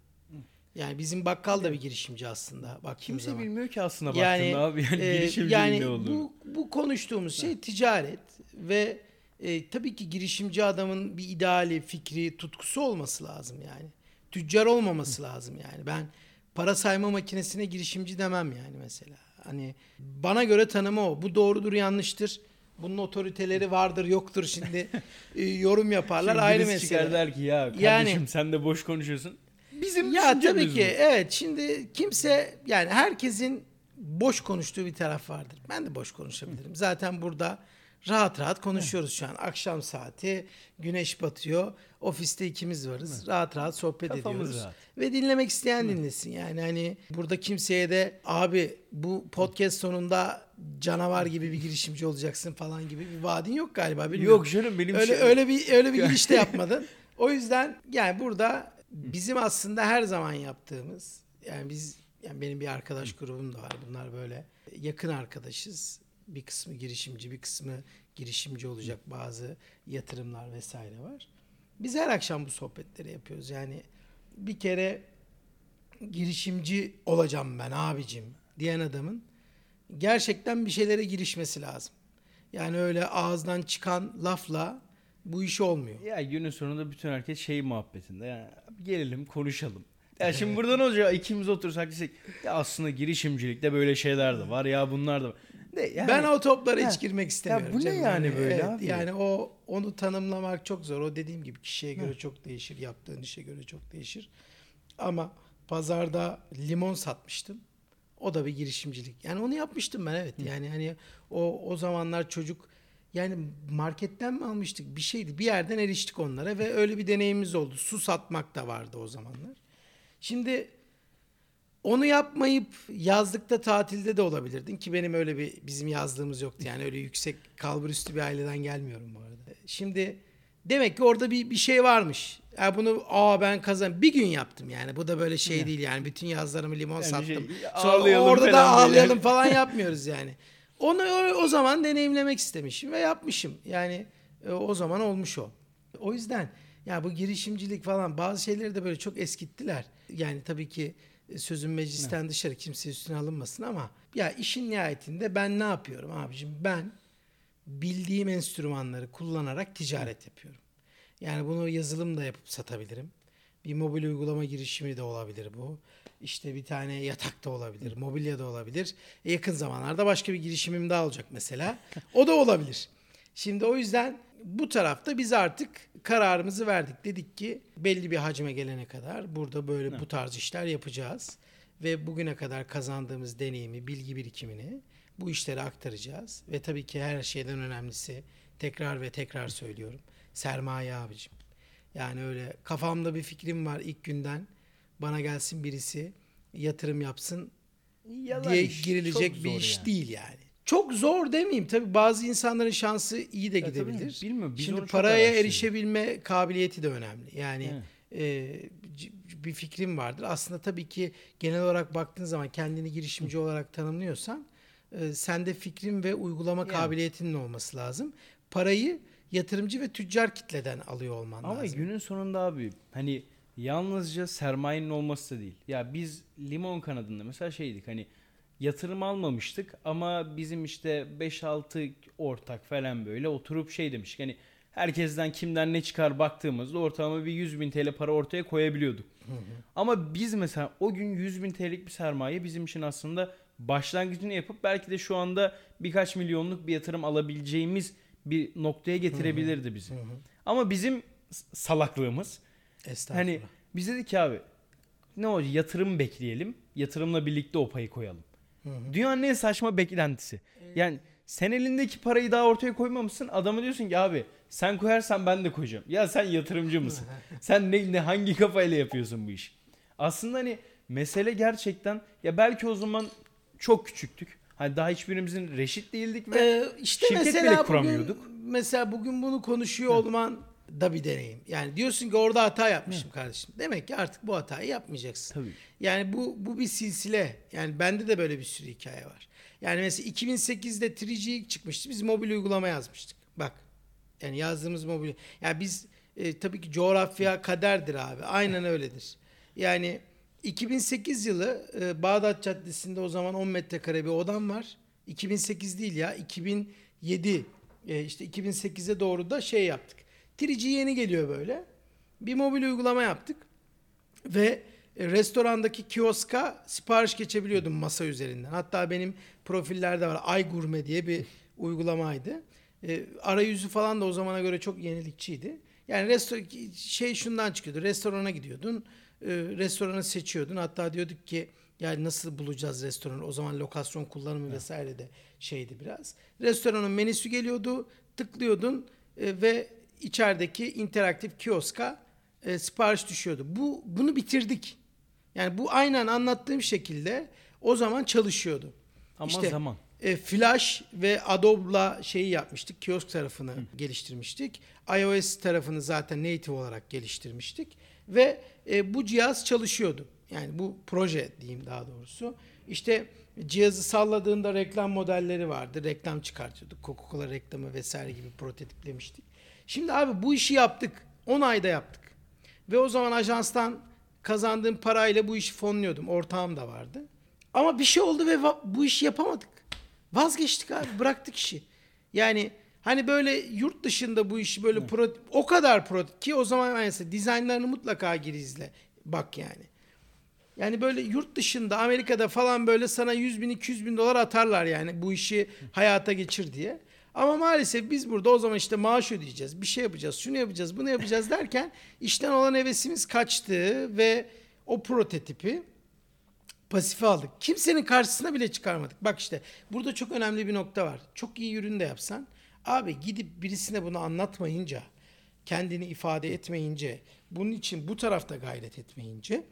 Yani bizim bakkal da bir girişimci aslında Kimse zaman. bilmiyor ki aslında baktığında Yani, abi yani e, yani ne olduğunu. bu, bu konuştuğumuz şey ticaret ve e, tabii ki girişimci adamın bir ideali, fikri, tutkusu olması lazım yani. Tüccar olmaması lazım yani. Ben para sayma makinesine girişimci demem yani mesela. Hani bana göre tanımı o. Bu doğrudur, yanlıştır. Bunun otoriteleri vardır, yoktur şimdi e, yorum yaparlar Şimdi ayrı mesele. çıkar der ki ya kardeşim Yani- sen de boş konuşuyorsun. Bizim Ya tabii ki bu. evet şimdi kimse yani herkesin boş konuştuğu bir taraf vardır. Ben de boş konuşabilirim. Zaten burada rahat rahat konuşuyoruz şu an. Akşam saati, güneş batıyor. Ofiste ikimiz varız. Rahat rahat sohbet Kafamız ediyoruz. rahat. Ve dinlemek isteyen dinlesin. Yani hani burada kimseye de abi bu podcast sonunda canavar gibi bir girişimci olacaksın falan gibi bir vaadin yok galiba. Bilmiyorum. Yok canım benim öyle şey- öyle bir öyle bir giriş de yapmadın. O yüzden yani burada bizim aslında her zaman yaptığımız yani biz yani benim bir arkadaş grubum da var. Bunlar böyle yakın arkadaşız. Bir kısmı girişimci, bir kısmı girişimci olacak bazı yatırımlar vesaire var. Biz her akşam bu sohbetleri yapıyoruz. Yani bir kere girişimci olacağım ben abicim diyen adamın gerçekten bir şeylere girişmesi lazım. Yani öyle ağızdan çıkan lafla bu iş olmuyor. Ya günün sonunda bütün herkes şey muhabbetinde. Ya gelelim konuşalım. Ya şimdi burada ne olacak? İkimiz otursak desek ya aslında girişimcilikte böyle şeyler de var ya bunlar da var. Ne, yani- ben o toplara Ha. hiç girmek istemiyorum. bu ne canım. yani böyle evet, abi? Yani o onu tanımlamak çok zor. O dediğim gibi kişiye göre çok değişir, yaptığın işe göre çok değişir. Ama pazarda limon satmıştım. O da bir girişimcilik. Yani onu yapmıştım ben evet. Yani hani o o zamanlar çocuk yani marketten mi almıştık bir şeydi. Bir yerden eriştik onlara ve öyle bir deneyimimiz oldu. Su satmak da vardı o zamanlar. Şimdi onu yapmayıp yazlıkta tatilde de olabilirdin ki benim öyle bir bizim yazdığımız yoktu. Yani öyle yüksek kalburüstü bir aileden gelmiyorum bu arada. Şimdi demek ki orada bir bir şey varmış. Ya bunu aa ben kazan bir gün yaptım yani. Bu da böyle şey değil yani. Bütün yazlarımı limon Yani sattım. şey, Sonra orada da ağlayalım falan yapmıyoruz yani. Onu o, o zaman deneyimlemek istemişim ve yapmışım. Yani e, o zaman olmuş o. O yüzden ya bu girişimcilik falan bazı şeyleri de böyle çok eskittiler. Yani tabii ki e, sözün meclisten dışarı kimse üstüne alınmasın ama ya işin nihayetinde ben ne yapıyorum abicim? Ben bildiğim enstrümanları kullanarak ticaret yapıyorum. Yani bunu yazılım da yapıp satabilirim. Bir mobil uygulama girişimi de olabilir bu. İşte bir tane yatak da olabilir, mobilya da olabilir. E, yakın zamanlarda başka bir girişimim daha olacak mesela. O da olabilir. Şimdi o yüzden bu tarafta biz artık kararımızı verdik. Dedik ki belli bir hacme gelene kadar burada böyle bu tarz işler yapacağız. Ve bugüne kadar kazandığımız deneyimi, bilgi birikimini bu işlere aktaracağız. Ve tabii ki her şeyden önemlisi tekrar ve tekrar söylüyorum. Sermaye abicim. Yani öyle kafamda bir fikrim var ilk günden. Bana gelsin birisi yatırım yapsın Yalan diye iş, girilecek çok bir iş yani. değil yani. Çok zor demeyeyim. Tabii bazı insanların şansı iyi de tabii, gidebilir. bilmiyorum, biz Şimdi paraya erişebilme kabiliyeti de önemli. Yani Evet. e, bir fikrim vardır. Aslında tabii ki genel olarak baktığın zaman kendini girişimci olarak tanımlıyorsan e, sende fikrin ve uygulama Yani. kabiliyetinin olması lazım. Parayı yatırımcı ve tüccar kitleden alıyor olman Ama lazım. günün sonunda abi hani yalnızca sermayenin olması da değil. Ya biz limon kanadında mesela şeydik hani yatırım almamıştık ama bizim işte 5-6 ortak falan böyle oturup şey demiştik hani herkesten kimden ne çıkar baktığımızda ortalama bir 100 bin TL para ortaya koyabiliyorduk. Ama biz mesela o gün 100 bin TL'lik bir sermaye bizim için aslında başlangıcını yapıp belki de şu anda birkaç milyonluk bir yatırım alabileceğimiz bir noktaya getirebilirdi bizi. Ama bizim salaklığımız hani biz dedik ki abi ne olacak yatırım bekleyelim. Yatırımla birlikte o payı koyalım. Dünyanın en saçma beklentisi. Yani sen elindeki parayı daha ortaya koymamışsın. Adama diyorsun ki abi sen koyarsan ben de koyacağım. Ya sen yatırımcı mısın? sen ne, ne hangi kafayla yapıyorsun bu işi? Aslında hani mesele gerçekten ya belki o zaman çok küçüktük. Hani daha hiçbirimizin reşit değildik ve Ee, işte şirket mesela bile bugün, kuramıyorduk. mesela bugün bunu konuşuyor olman da bir deneyim. Yani diyorsun ki orada hata yapmışım kardeşim. Demek ki artık bu hatayı yapmayacaksın. Tabii. Yani bu bu bir silsile. Yani bende de böyle bir sürü hikaye var. Yani mesela 2008'de 3G ilk çıkmıştı. Biz mobil uygulama yazmıştık. Bak. Yani yazdığımız mobil. Yani biz e, tabii ki coğrafya kaderdir abi. Aynen öyledir. Yani 2008 yılı e, Bağdat Caddesi'nde o zaman 10 metrekare bir odam var. 2008 değil ya 2007 E, işte 2008'e doğru da şey yaptık. 3G yeni geliyor böyle. Bir mobil uygulama yaptık. Ve e, restorandaki kioska sipariş geçebiliyordum masa üzerinden. Hatta benim profillerde var. Ay Gurme diye bir uygulamaydı. E, arayüzü falan da o zamana göre çok yenilikçiydi. Yani restoran şey şundan çıkıyordu. Restorana gidiyordun. E, restoranı seçiyordun. Hatta diyorduk ki yani nasıl bulacağız restoranı? O zaman lokasyon kullanımı vesaire de şeydi biraz. Restoranın menüsü geliyordu. Tıklıyordun e, ve içerideki interaktif kioska e, sipariş düşüyordu. Bu bunu bitirdik. Yani bu aynen anlattığım şekilde o zaman çalışıyordu. Ama İşte, zaman. e, Flash ve Adobe'la şeyi yapmıştık. Kiosk tarafını geliştirmiştik. iOS tarafını zaten native olarak geliştirmiştik. Ve e, bu cihaz çalışıyordu. Yani bu proje diyeyim daha doğrusu. İşte cihazı salladığında reklam modelleri vardı. Reklam çıkartıyorduk. Coca-Cola reklamı vesaire gibi prototiplemiştik. Şimdi abi bu işi yaptık. 10 ayda yaptık. Ve o zaman ajanstan kazandığım parayla bu işi fonluyordum. Ortağım da vardı. Ama bir şey oldu ve bu işi yapamadık. Vazgeçtik abi. Bıraktık işi. Yani hani böyle yurt dışında bu işi böyle pro, o kadar pro ki o zaman mesela dizaynlarını mutlaka gir izle. Bak yani. Yani böyle yurt dışında Amerika'da falan böyle sana 100 bin 200 bin dolar atarlar yani bu işi hayata geçir diye. Ama maalesef biz burada o zaman işte maaş ödeyeceğiz, bir şey yapacağız, şunu yapacağız, bunu yapacağız derken işten olan hevesimiz kaçtı ve o prototipi pasife aldık. Kimsenin karşısına bile çıkarmadık. Bak işte burada çok önemli bir nokta var. Çok iyi ürün de yapsan abi gidip birisine bunu anlatmayınca, kendini ifade etmeyince, bunun için bu tarafta gayret etmeyince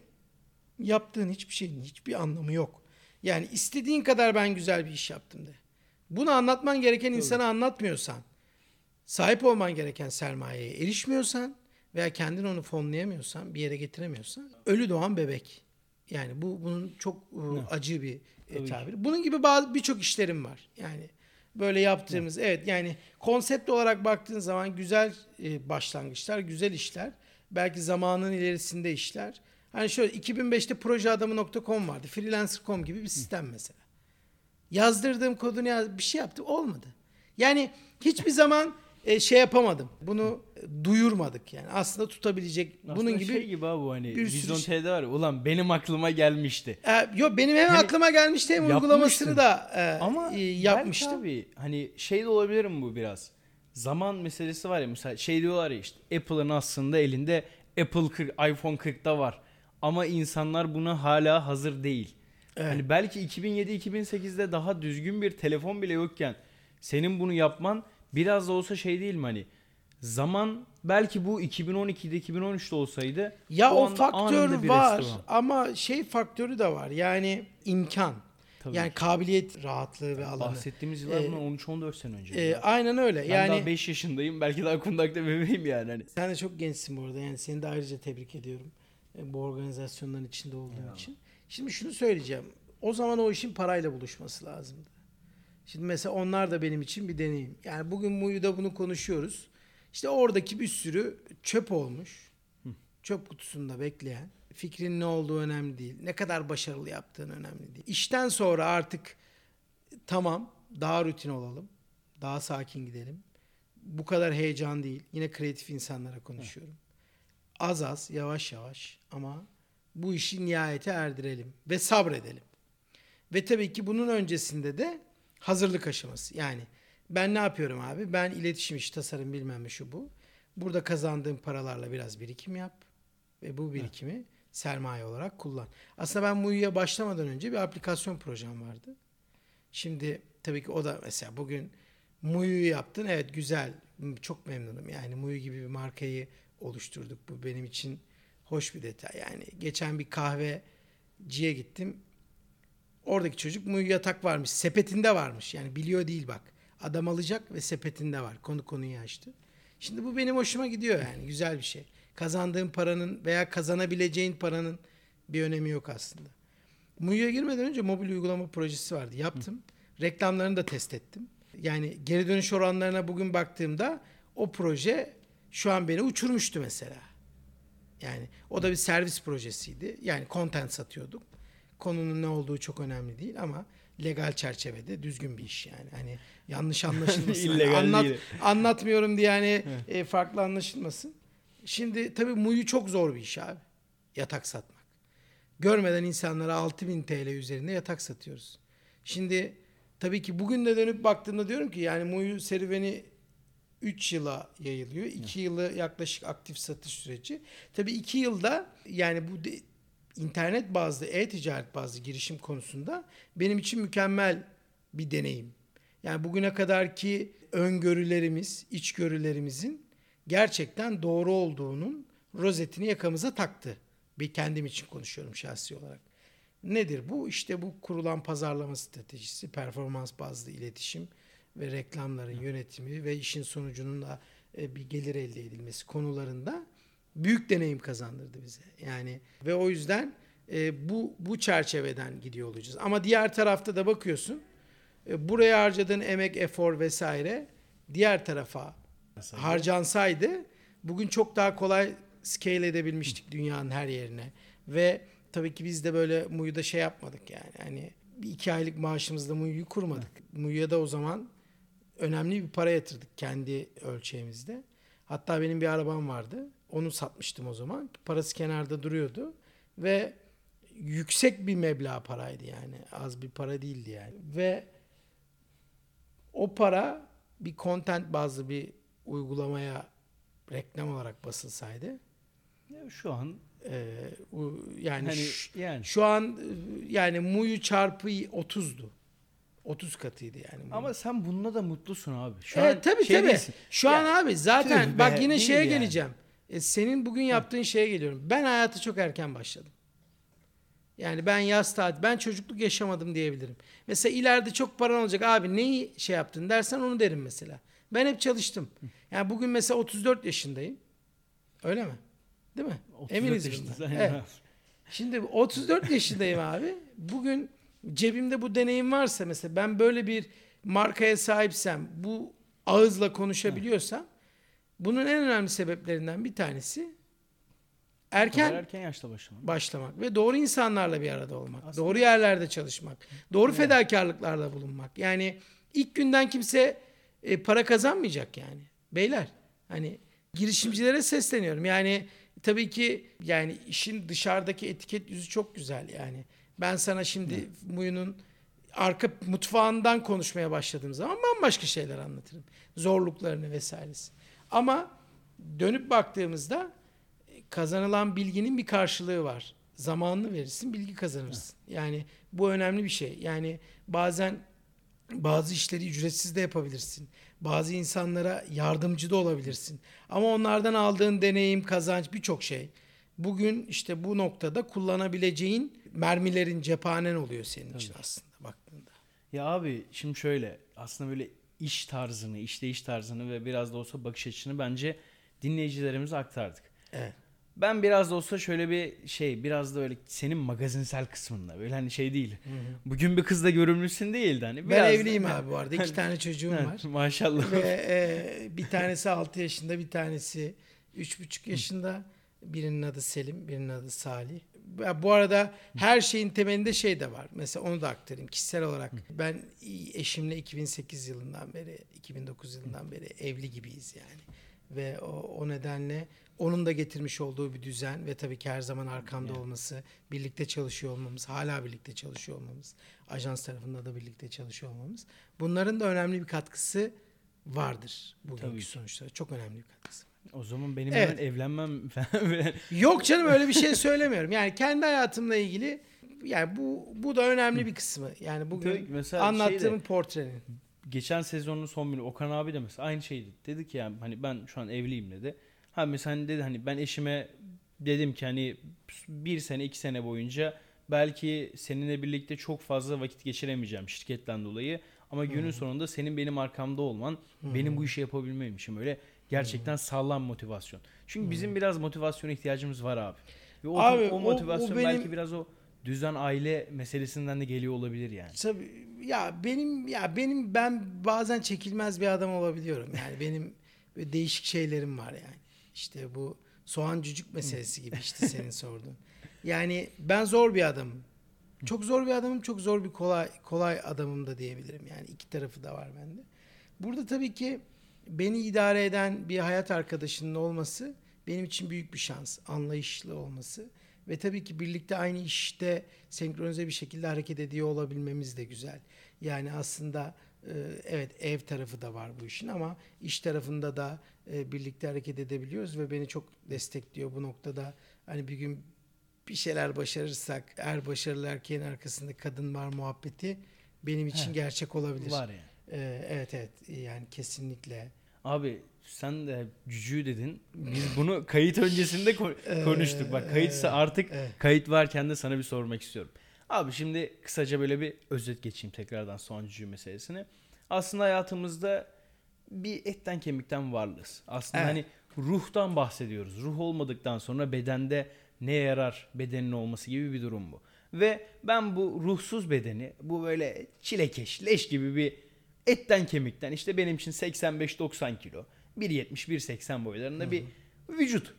yaptığın hiçbir şeyin hiçbir anlamı yok. Yani istediğin kadar ben güzel bir iş yaptım de. Bunu anlatman gereken insana anlatmıyorsan, sahip olman gereken sermayeye erişmiyorsan veya kendin onu fonlayamıyorsan, bir yere getiremiyorsan ölü doğan bebek. Yani bu bunun çok e, acı bir e, tabir. Bunun gibi bazı birçok işlerim var. Yani böyle yaptığımız evet yani konsept olarak baktığın zaman güzel e, başlangıçlar, güzel işler. Belki zamanın ilerisinde işler. Hani şöyle 2005'te projeadamı.com vardı. Freelancer.com gibi bir sistem mesela. Yazdırdığım kodunu yaz, bir şey yaptı olmadı. Yani hiçbir zaman e, şey yapamadım. Bunu duyurmadık yani. Aslında tutabilecek Aslında bunun gibi şey gibi abi hani bir sürü Vizyon şey- var ulan benim aklıma gelmişti. E, yok benim hem Hani aklıma gelmişti hem uygulamasını da e, Ama e, yapmıştım. abi hani şey de olabilir mi bu biraz? Zaman meselesi var ya mesela şey diyorlar ya işte Apple'ın aslında elinde Apple 40, iPhone 40'da var. Ama insanlar buna hala hazır değil. Evet. Hani belki 2007-2008'de daha düzgün bir telefon bile yokken senin bunu yapman biraz da olsa şey değil mi hani zaman belki bu 2012'de 2013'te olsaydı Ya o, faktör var restoran. ama şey faktörü de var. Yani imkan. Tabii Yani kabiliyet, rahatlığı ve alanı. Bahsettiğimiz yıllar Ee, bunlar 13-14 sene önce. E, ya. aynen öyle. ben yani daha 5 yaşındayım belki daha kundakta bebeğim yani. Hani. Sen de çok gençsin bu arada. Yani seni de ayrıca tebrik ediyorum. E, Bu organizasyonların içinde olduğun için. Şimdi şunu söyleyeceğim. O zaman o işin parayla buluşması lazımdı. Şimdi mesela onlar da benim için bir deneyim. Yani bugün Muyu'da bunu konuşuyoruz. İşte oradaki bir sürü çöp olmuş. Çöp kutusunda bekleyen. Fikrin ne olduğu önemli değil. Ne kadar başarılı yaptığın önemli değil. İşten sonra artık tamam daha rutin olalım. Daha sakin gidelim. Bu kadar heyecan değil. Yine kreatif insanlara konuşuyorum. Az az, yavaş yavaş ama bu işi nihayete erdirelim ve sabredelim. Ve tabii ki bunun öncesinde de hazırlık aşaması. Yani ben ne yapıyorum abi? Ben iletişim işi, tasarım bilmem ne şu bu. Burada kazandığım paralarla biraz birikim yap ve bu birikimi sermaye olarak kullan. Aslında ben Muyu'ya başlamadan önce bir aplikasyon projem vardı. Şimdi tabii ki o da mesela bugün Muyu'yu yaptın. Evet güzel. Çok memnunum. Yani Muyu gibi bir markayı oluşturduk. Bu benim için hoş bir detay. Yani geçen bir kahveciye gittim. Oradaki çocuk Muyu yatak varmış. Sepetinde varmış. Yani biliyor değil bak. Adam alacak ve sepetinde var. Konu konuyu açtı. Şimdi bu benim hoşuma gidiyor yani. Güzel bir şey. Kazandığın paranın veya kazanabileceğin paranın bir önemi yok aslında. Muyu'ya girmeden önce mobil uygulama projesi vardı. Yaptım. Reklamlarını da test ettim. Yani geri dönüş oranlarına bugün baktığımda o proje şu an beni uçurmuştu mesela. Yani o da bir servis projesiydi. Yani content satıyorduk. Konunun ne olduğu çok önemli değil ama legal çerçevede düzgün bir iş yani. Hani yanlış anlaşılmasın. Hani anlat, değil. anlatmıyorum diye hani e, farklı anlaşılmasın. Şimdi tabii muyu çok zor bir iş abi. Yatak satmak. Görmeden insanlara 6000 TL üzerinde yatak satıyoruz. Şimdi tabii ki bugün de dönüp baktığımda diyorum ki yani muyu serüveni 3 yıla yayılıyor. 2 yılı yaklaşık aktif satış süreci. Tabii 2 yılda yani bu de- internet bazlı, e-ticaret bazlı girişim konusunda benim için mükemmel bir deneyim. Yani bugüne kadarki öngörülerimiz, içgörülerimizin gerçekten doğru olduğunun rozetini yakamıza taktı. Bir kendim için konuşuyorum şahsi olarak. Nedir bu? İşte bu kurulan pazarlama stratejisi, performans bazlı iletişim ve reklamların yönetimi ve işin sonucunun da e, bir gelir elde edilmesi konularında büyük deneyim kazandırdı bize. Yani ve o yüzden e, bu bu çerçeveden gidiyor olacağız. Ama diğer tarafta da bakıyorsun e, buraya harcadığın emek, efor vesaire diğer tarafa harcansaydı bugün çok daha kolay scale edebilmiştik dünyanın her yerine. Ve tabii ki biz de böyle Muyu'da şey yapmadık yani. Hani bir iki aylık maaşımızda Muyu'yu kurmadık. Muyu'ya da o zaman önemli bir para yatırdık kendi ölçeğimizde. Hatta benim bir arabam vardı. Onu satmıştım o zaman. Parası kenarda duruyordu. Ve yüksek bir meblağ paraydı yani. Az bir para değildi yani. Ve o para bir content bazlı bir uygulamaya reklam olarak basılsaydı Ya Şu an e, yani hani ş- yani şu an e, yani muyu çarpı 30'du. 30 katıydı yani. Muyu. ama sen bununla da mutlusun abi. Şu evet an tabii şey tabii. değilsin. Şu Ya, an abi zaten tüh be, bak yine şeye yani. geleceğim. E, senin bugün yaptığın şeye geliyorum. Ben hayatı çok erken başladım. Yani ben yaz tatil, ben çocukluk yaşamadım diyebilirim. Mesela ileride çok paran olacak abi neyi şey yaptın dersen onu derim mesela. Ben hep çalıştım. Yani bugün mesela 34 yaşındayım. Öyle mi? Değil mi? 34 Eminiz yaşındasın, Evet. Şimdi 34 yaşındayım abi. Bugün cebimde bu deneyim varsa mesela ben böyle bir markaya sahipsem, bu ağızla konuşabiliyorsam bunun en önemli sebeplerinden bir tanesi erken erken yaşta başlamak. başlamak ve doğru insanlarla bir arada olmak, doğru yerlerde çalışmak, doğru fedakarlıklarda bulunmak. Yani ilk günden kimse e, para kazanmayacak yani. Beyler hani girişimcilere sesleniyorum. Yani tabii ki yani işin dışarıdaki etiket yüzü çok güzel yani. Ben sana şimdi Muyu'nun arka mutfağından konuşmaya başladığım zaman bambaşka şeyler anlatırım. Zorluklarını vesairesi. Ama dönüp baktığımızda kazanılan bilginin bir karşılığı var. Zamanını verirsin, bilgi kazanırsın. Yani bu önemli bir şey. Yani bazen bazı işleri ücretsiz de yapabilirsin. Bazı insanlara yardımcı da olabilirsin. Ama onlardan aldığın deneyim, kazanç birçok şey. Bugün işte bu noktada kullanabileceğin mermilerin cephanen oluyor senin için aslında baktığında. Ya abi şimdi şöyle aslında böyle iş tarzını, işleyiş tarzını ve biraz da olsa bakış açını bence dinleyicilerimize aktardık. Evet. Ben biraz da olsa şöyle bir şey biraz da öyle senin magazinsel kısmında böyle hani şey değil. Bugün bir kızla görünmüşsün değildi hani. Ben biraz da- evliyim abi bu arada. İki tane çocuğum var. Maşallah. Ve e, bir tanesi 6 yaşında, bir tanesi 3,5 yaşında. Birinin adı Selim, birinin adı Salih. Bu arada her şeyin temelinde şey de var. Mesela onu da aktarayım kişisel olarak. Ben eşimle 2008 yılından beri, 2009 yılından beri evli gibiyiz yani. Ve o, o nedenle onun da getirmiş olduğu bir düzen ve tabii ki her zaman arkamda olması, birlikte çalışıyor olmamız, hala birlikte çalışıyor olmamız, ajans tarafında da birlikte çalışıyor olmamız. Bunların da önemli bir katkısı vardır bugünkü sonuçlara. Çok önemli bir katkısı. O zaman benim Evet. evlenmem falan Yok canım öyle bir şey söylemiyorum. Yani kendi hayatımla ilgili yani bu bu da önemli bir kısmı. Yani bugün mesela anlattığım şeyde- portrenin. geçen sezonun son günü Okan abi de mesela aynı şeydi. Dedi ki yani hani ben şu an evliyim dedi. Ha mesela hani dedi hani ben eşime dedim ki hani bir sene iki sene boyunca belki seninle birlikte çok fazla vakit geçiremeyeceğim şirketten dolayı. Ama günün sonunda senin benim arkamda olman benim bu işi yapabilmem için böyle gerçekten sağlam motivasyon. Çünkü bizim biraz motivasyona ihtiyacımız var abi. Ve o, Abi, o o- motivasyon o benim- belki biraz o düzen aile meselesinden de geliyor olabilir yani. Tabii ya benim ya benim ben bazen çekilmez bir adam olabiliyorum. Yani benim değişik şeylerim var yani. İşte bu soğan cücük meselesi gibi işte senin sorduğun. Yani ben zor bir adamım. Çok zor bir adamım, çok zor bir kolay kolay adamım da diyebilirim. Yani iki tarafı da var bende. Burada tabii ki beni idare eden bir hayat arkadaşının olması benim için büyük bir şans. Anlayışlı olması ve tabii ki birlikte aynı işte senkronize bir şekilde hareket ediyor olabilmemiz de güzel. Yani aslında e, evet ev tarafı da var bu işin ama iş tarafında da e, birlikte hareket edebiliyoruz ve beni çok destekliyor bu noktada. Hani bir gün bir şeyler başarırsak er başarılı erkeğin arkasında kadın var muhabbeti benim için He. gerçek olabilir. Var yani. Ee, evet evet yani kesinlikle. Abi sen de cücüğü dedin. Biz bunu kayıt öncesinde ko- konuştuk. Bak kayıtsa artık kayıt varken de sana bir sormak istiyorum. Abi şimdi kısaca böyle bir özet geçeyim tekrardan soğan cücüğü meselesini. Aslında hayatımızda bir etten kemikten varlığız. Aslında Evet. hani ruhtan bahsediyoruz. Ruh olmadıktan sonra bedende ne yarar bedenin olması gibi bir durum bu. Ve ben bu ruhsuz bedeni, bu böyle çilekeş, leş gibi bir etten kemikten işte benim için 85-90 kilo, 1.70-1.80 boylarında bir vücut.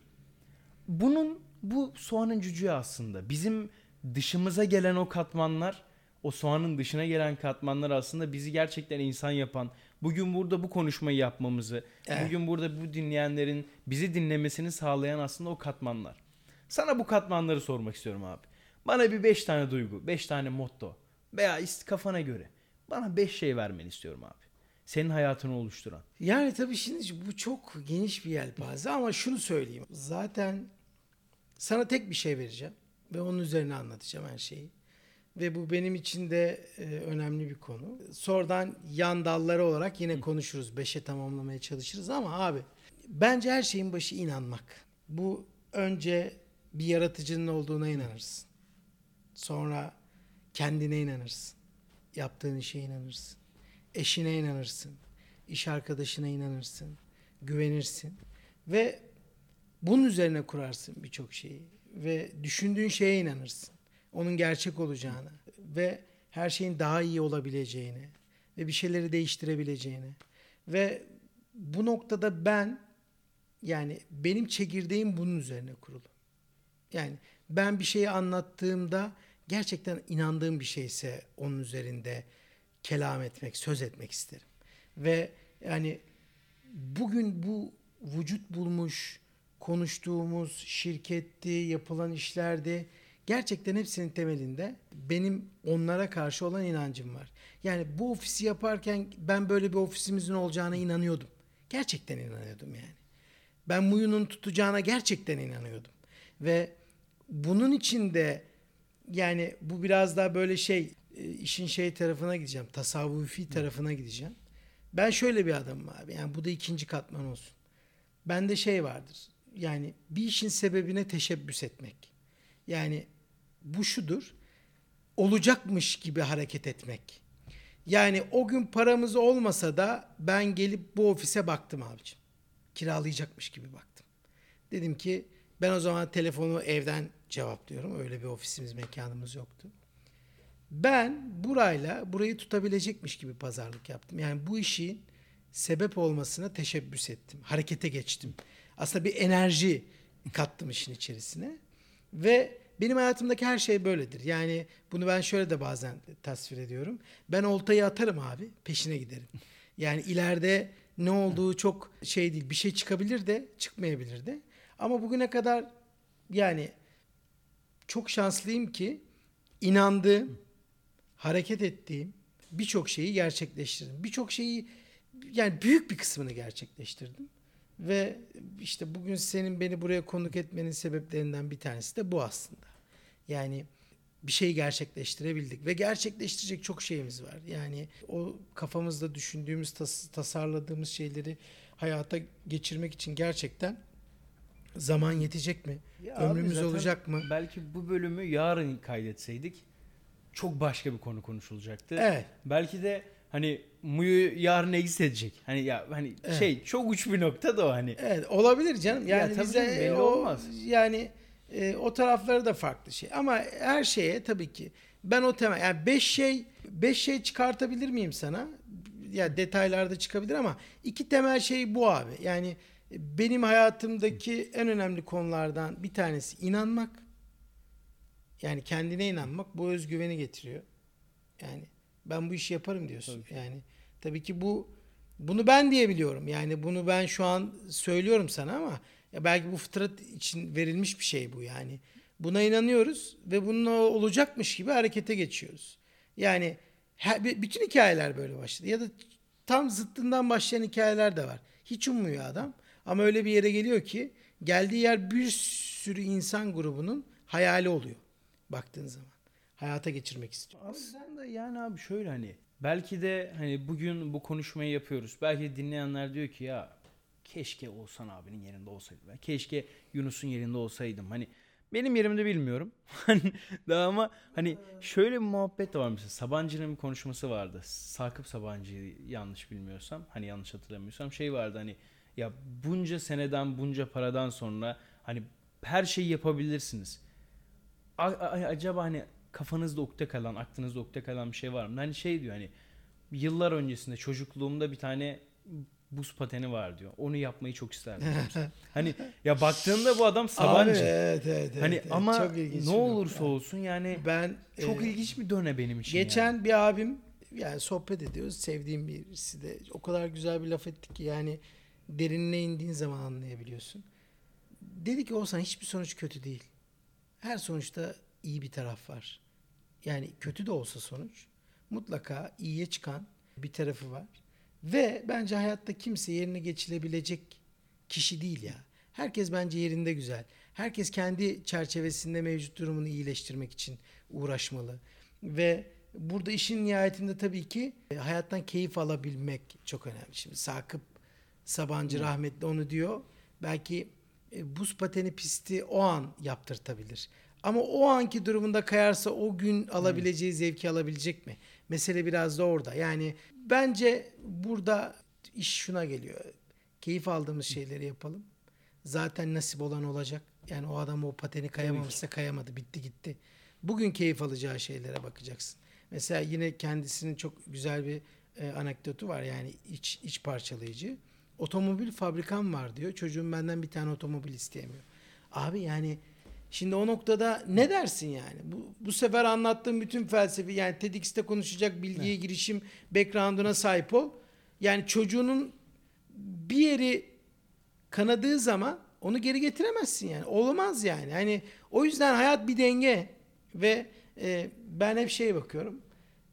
Bunun bu soğanın cücüğü aslında. Bizim dışımıza gelen o katmanlar, o soğanın dışına gelen katmanlar aslında bizi gerçekten insan yapan, bugün burada bu konuşmayı yapmamızı, Evet. bugün burada bu dinleyenlerin bizi dinlemesini sağlayan aslında o katmanlar. Sana bu katmanları sormak istiyorum abi. Bana bir 5 tane duygu, 5 tane motto veya ist kafana göre bana 5 şey vermeni istiyorum abi. Senin hayatını oluşturan. Yani tabii şimdi bu çok geniş bir yelpaze ama şunu söyleyeyim. Zaten sana tek bir şey vereceğim ve onun üzerine anlatacağım her şeyi. Ve bu benim için de e, önemli bir konu. Sonradan yan dalları olarak yine konuşuruz. Beşe tamamlamaya çalışırız ama abi bence her şeyin başı inanmak. Bu önce bir yaratıcının olduğuna inanırsın. Sonra kendine inanırsın. Yaptığın işe inanırsın. Eşine inanırsın. iş arkadaşına inanırsın. Güvenirsin. Ve bunun üzerine kurarsın birçok şeyi. Ve düşündüğün şeye inanırsın. Onun gerçek olacağını. Ve her şeyin daha iyi olabileceğini. Ve bir şeyleri değiştirebileceğini. Ve bu noktada ben yani benim çekirdeğim bunun üzerine kurulu. Yani ben bir şeyi anlattığımda gerçekten inandığım bir şeyse onun üzerinde kelam etmek, söz etmek isterim. Ve yani bugün bu vücut bulmuş konuştuğumuz şirketti, yapılan işlerdi gerçekten hepsinin temelinde benim onlara karşı olan inancım var. Yani bu ofisi yaparken ben böyle bir ofisimizin olacağına inanıyordum. Gerçekten inanıyordum yani. Ben Muyu'nun tutacağına gerçekten inanıyordum. Ve bunun için de yani bu biraz daha böyle şey e, işin şey tarafına gideceğim. Tasavvufi tarafına gideceğim. Ben şöyle bir adamım abi. Yani bu da ikinci katman olsun. Bende şey vardır. Yani bir işin sebebine teşebbüs etmek. Yani bu şudur. Olacakmış gibi hareket etmek. Yani o gün paramız olmasa da ben gelip bu ofise baktım abicim. Kiralayacakmış gibi baktım. Dedim ki ben o zaman telefonu evden cevaplıyorum. Öyle bir ofisimiz, mekanımız yoktu. Ben burayla burayı tutabilecekmiş gibi pazarlık yaptım. Yani bu işin sebep olmasına teşebbüs ettim. Harekete geçtim. Aslında bir enerji kattım işin içerisine. Ve benim hayatımdaki her şey böyledir. Yani bunu ben şöyle de bazen tasvir ediyorum. Ben oltayı atarım abi, peşine giderim. Yani ileride ne olduğu çok şey değil. Bir şey çıkabilir de, çıkmayabilir de. Ama bugüne kadar yani çok şanslıyım ki inandığım, hareket ettiğim birçok şeyi gerçekleştirdim. Birçok şeyi yani büyük bir kısmını gerçekleştirdim. Ve işte bugün senin beni buraya konuk etmenin sebeplerinden bir tanesi de bu aslında. Yani bir şeyi gerçekleştirebildik ve gerçekleştirecek çok şeyimiz var. Yani o kafamızda düşündüğümüz, tas- tasarladığımız şeyleri hayata geçirmek için gerçekten zaman yetecek mi? Ya Ömrümüz olacak mı? Belki bu bölümü yarın kaydetseydik çok başka bir konu konuşulacaktı. Evet. Belki de hani Muyu yarın exit edecek. Hani ya hani Evet. şey çok uç bir nokta da o hani. Evet olabilir canım. Ya Yani tabii bize canım, belli o, olmaz. Yani e, o tarafları da farklı şey. Ama her şeye tabii ki ben o temel yani beş şey beş şey çıkartabilir miyim sana? Ya detaylarda çıkabilir ama iki temel şey bu abi. Yani benim hayatımdaki en önemli konulardan bir tanesi inanmak. Yani kendine inanmak bu özgüveni getiriyor. Yani ben bu işi yaparım diyorsun. Yani tabii ki bu bunu ben diyebiliyorum. Yani bunu ben şu an söylüyorum sana ama ya belki bu fıtrat için verilmiş bir şey bu yani. Buna inanıyoruz ve bunun olacakmış gibi harekete geçiyoruz. Yani her, bütün hikayeler böyle başladı. Ya da tam zıttından başlayan hikayeler de var. Hiç ummuyor adam. Ama öyle bir yere geliyor ki geldiği yer bir sürü insan grubunun hayali oluyor. Baktığın zaman. Hayata geçirmek istiyor. Aslında yani abi şöyle hani belki de hani bugün bu konuşmayı yapıyoruz. Belki dinleyenler diyor ki ya keşke Oğuzhan abinin yerinde olsaydım. Keşke Yunus'un yerinde olsaydım. Hani benim yerimde bilmiyorum. Hani daha ama hani şöyle bir muhabbet de var mesela. Sabancı'nın bir konuşması vardı. Sakıp Sabancı yanlış bilmiyorsam. Hani yanlış hatırlamıyorsam şey vardı hani ya bunca seneden bunca paradan sonra hani her şeyi yapabilirsiniz. A- a- acaba hani kafanızda ukde kalan, aklınızda ukde kalan bir şey var mı? Hani şey diyor hani yıllar öncesinde çocukluğumda bir tane buz pateni var diyor. Onu yapmayı çok isterdim. hani ya baktığında bu adam Sabancı. Abi, evet, evet, hani evet. ama Çok ne olursa olsun yani ben çok e, ilginç bir döne benim için. Geçen yani. bir abim yani sohbet ediyoruz. Sevdiğim birisi de o kadar güzel bir laf etti ki yani derinine indiğin zaman anlayabiliyorsun. Dedi ki olsan hiçbir sonuç kötü değil. Her sonuçta iyi bir taraf var. Yani kötü de olsa sonuç mutlaka iyiye çıkan bir tarafı var. Ve bence hayatta kimse yerine geçilebilecek kişi değil ya. Herkes bence yerinde güzel. Herkes kendi çerçevesinde mevcut durumunu iyileştirmek için uğraşmalı. Ve burada işin nihayetinde tabii ki e, hayattan keyif alabilmek çok önemli. Şimdi Sakıp Sabancı rahmetli onu diyor. Belki e, buz pateni pisti o an yaptırtabilir. Ama o anki durumunda kayarsa o gün alabileceği zevki alabilecek mi? Mesele biraz da orada. Yani bence burada iş şuna geliyor. Keyif aldığımız şeyleri yapalım. Zaten nasip olan olacak. Yani o adam o pateni kayamamışsa kayamadı. Bitti gitti. Bugün keyif alacağı şeylere bakacaksın. Mesela yine kendisinin çok güzel bir e, anekdotu var. Yani iç, iç parçalayıcı. Otomobil fabrikam var diyor. Çocuğum benden bir tane otomobil isteyemiyor. Abi yani Şimdi o noktada ne dersin yani? Bu, bu sefer anlattığım bütün felsefi yani TEDx'te konuşacak bilgiye girişim background'una sahip ol. Yani çocuğunun bir yeri kanadığı zaman onu geri getiremezsin yani. Olmaz yani. Hani o yüzden hayat bir denge ve e, ben hep şeye bakıyorum.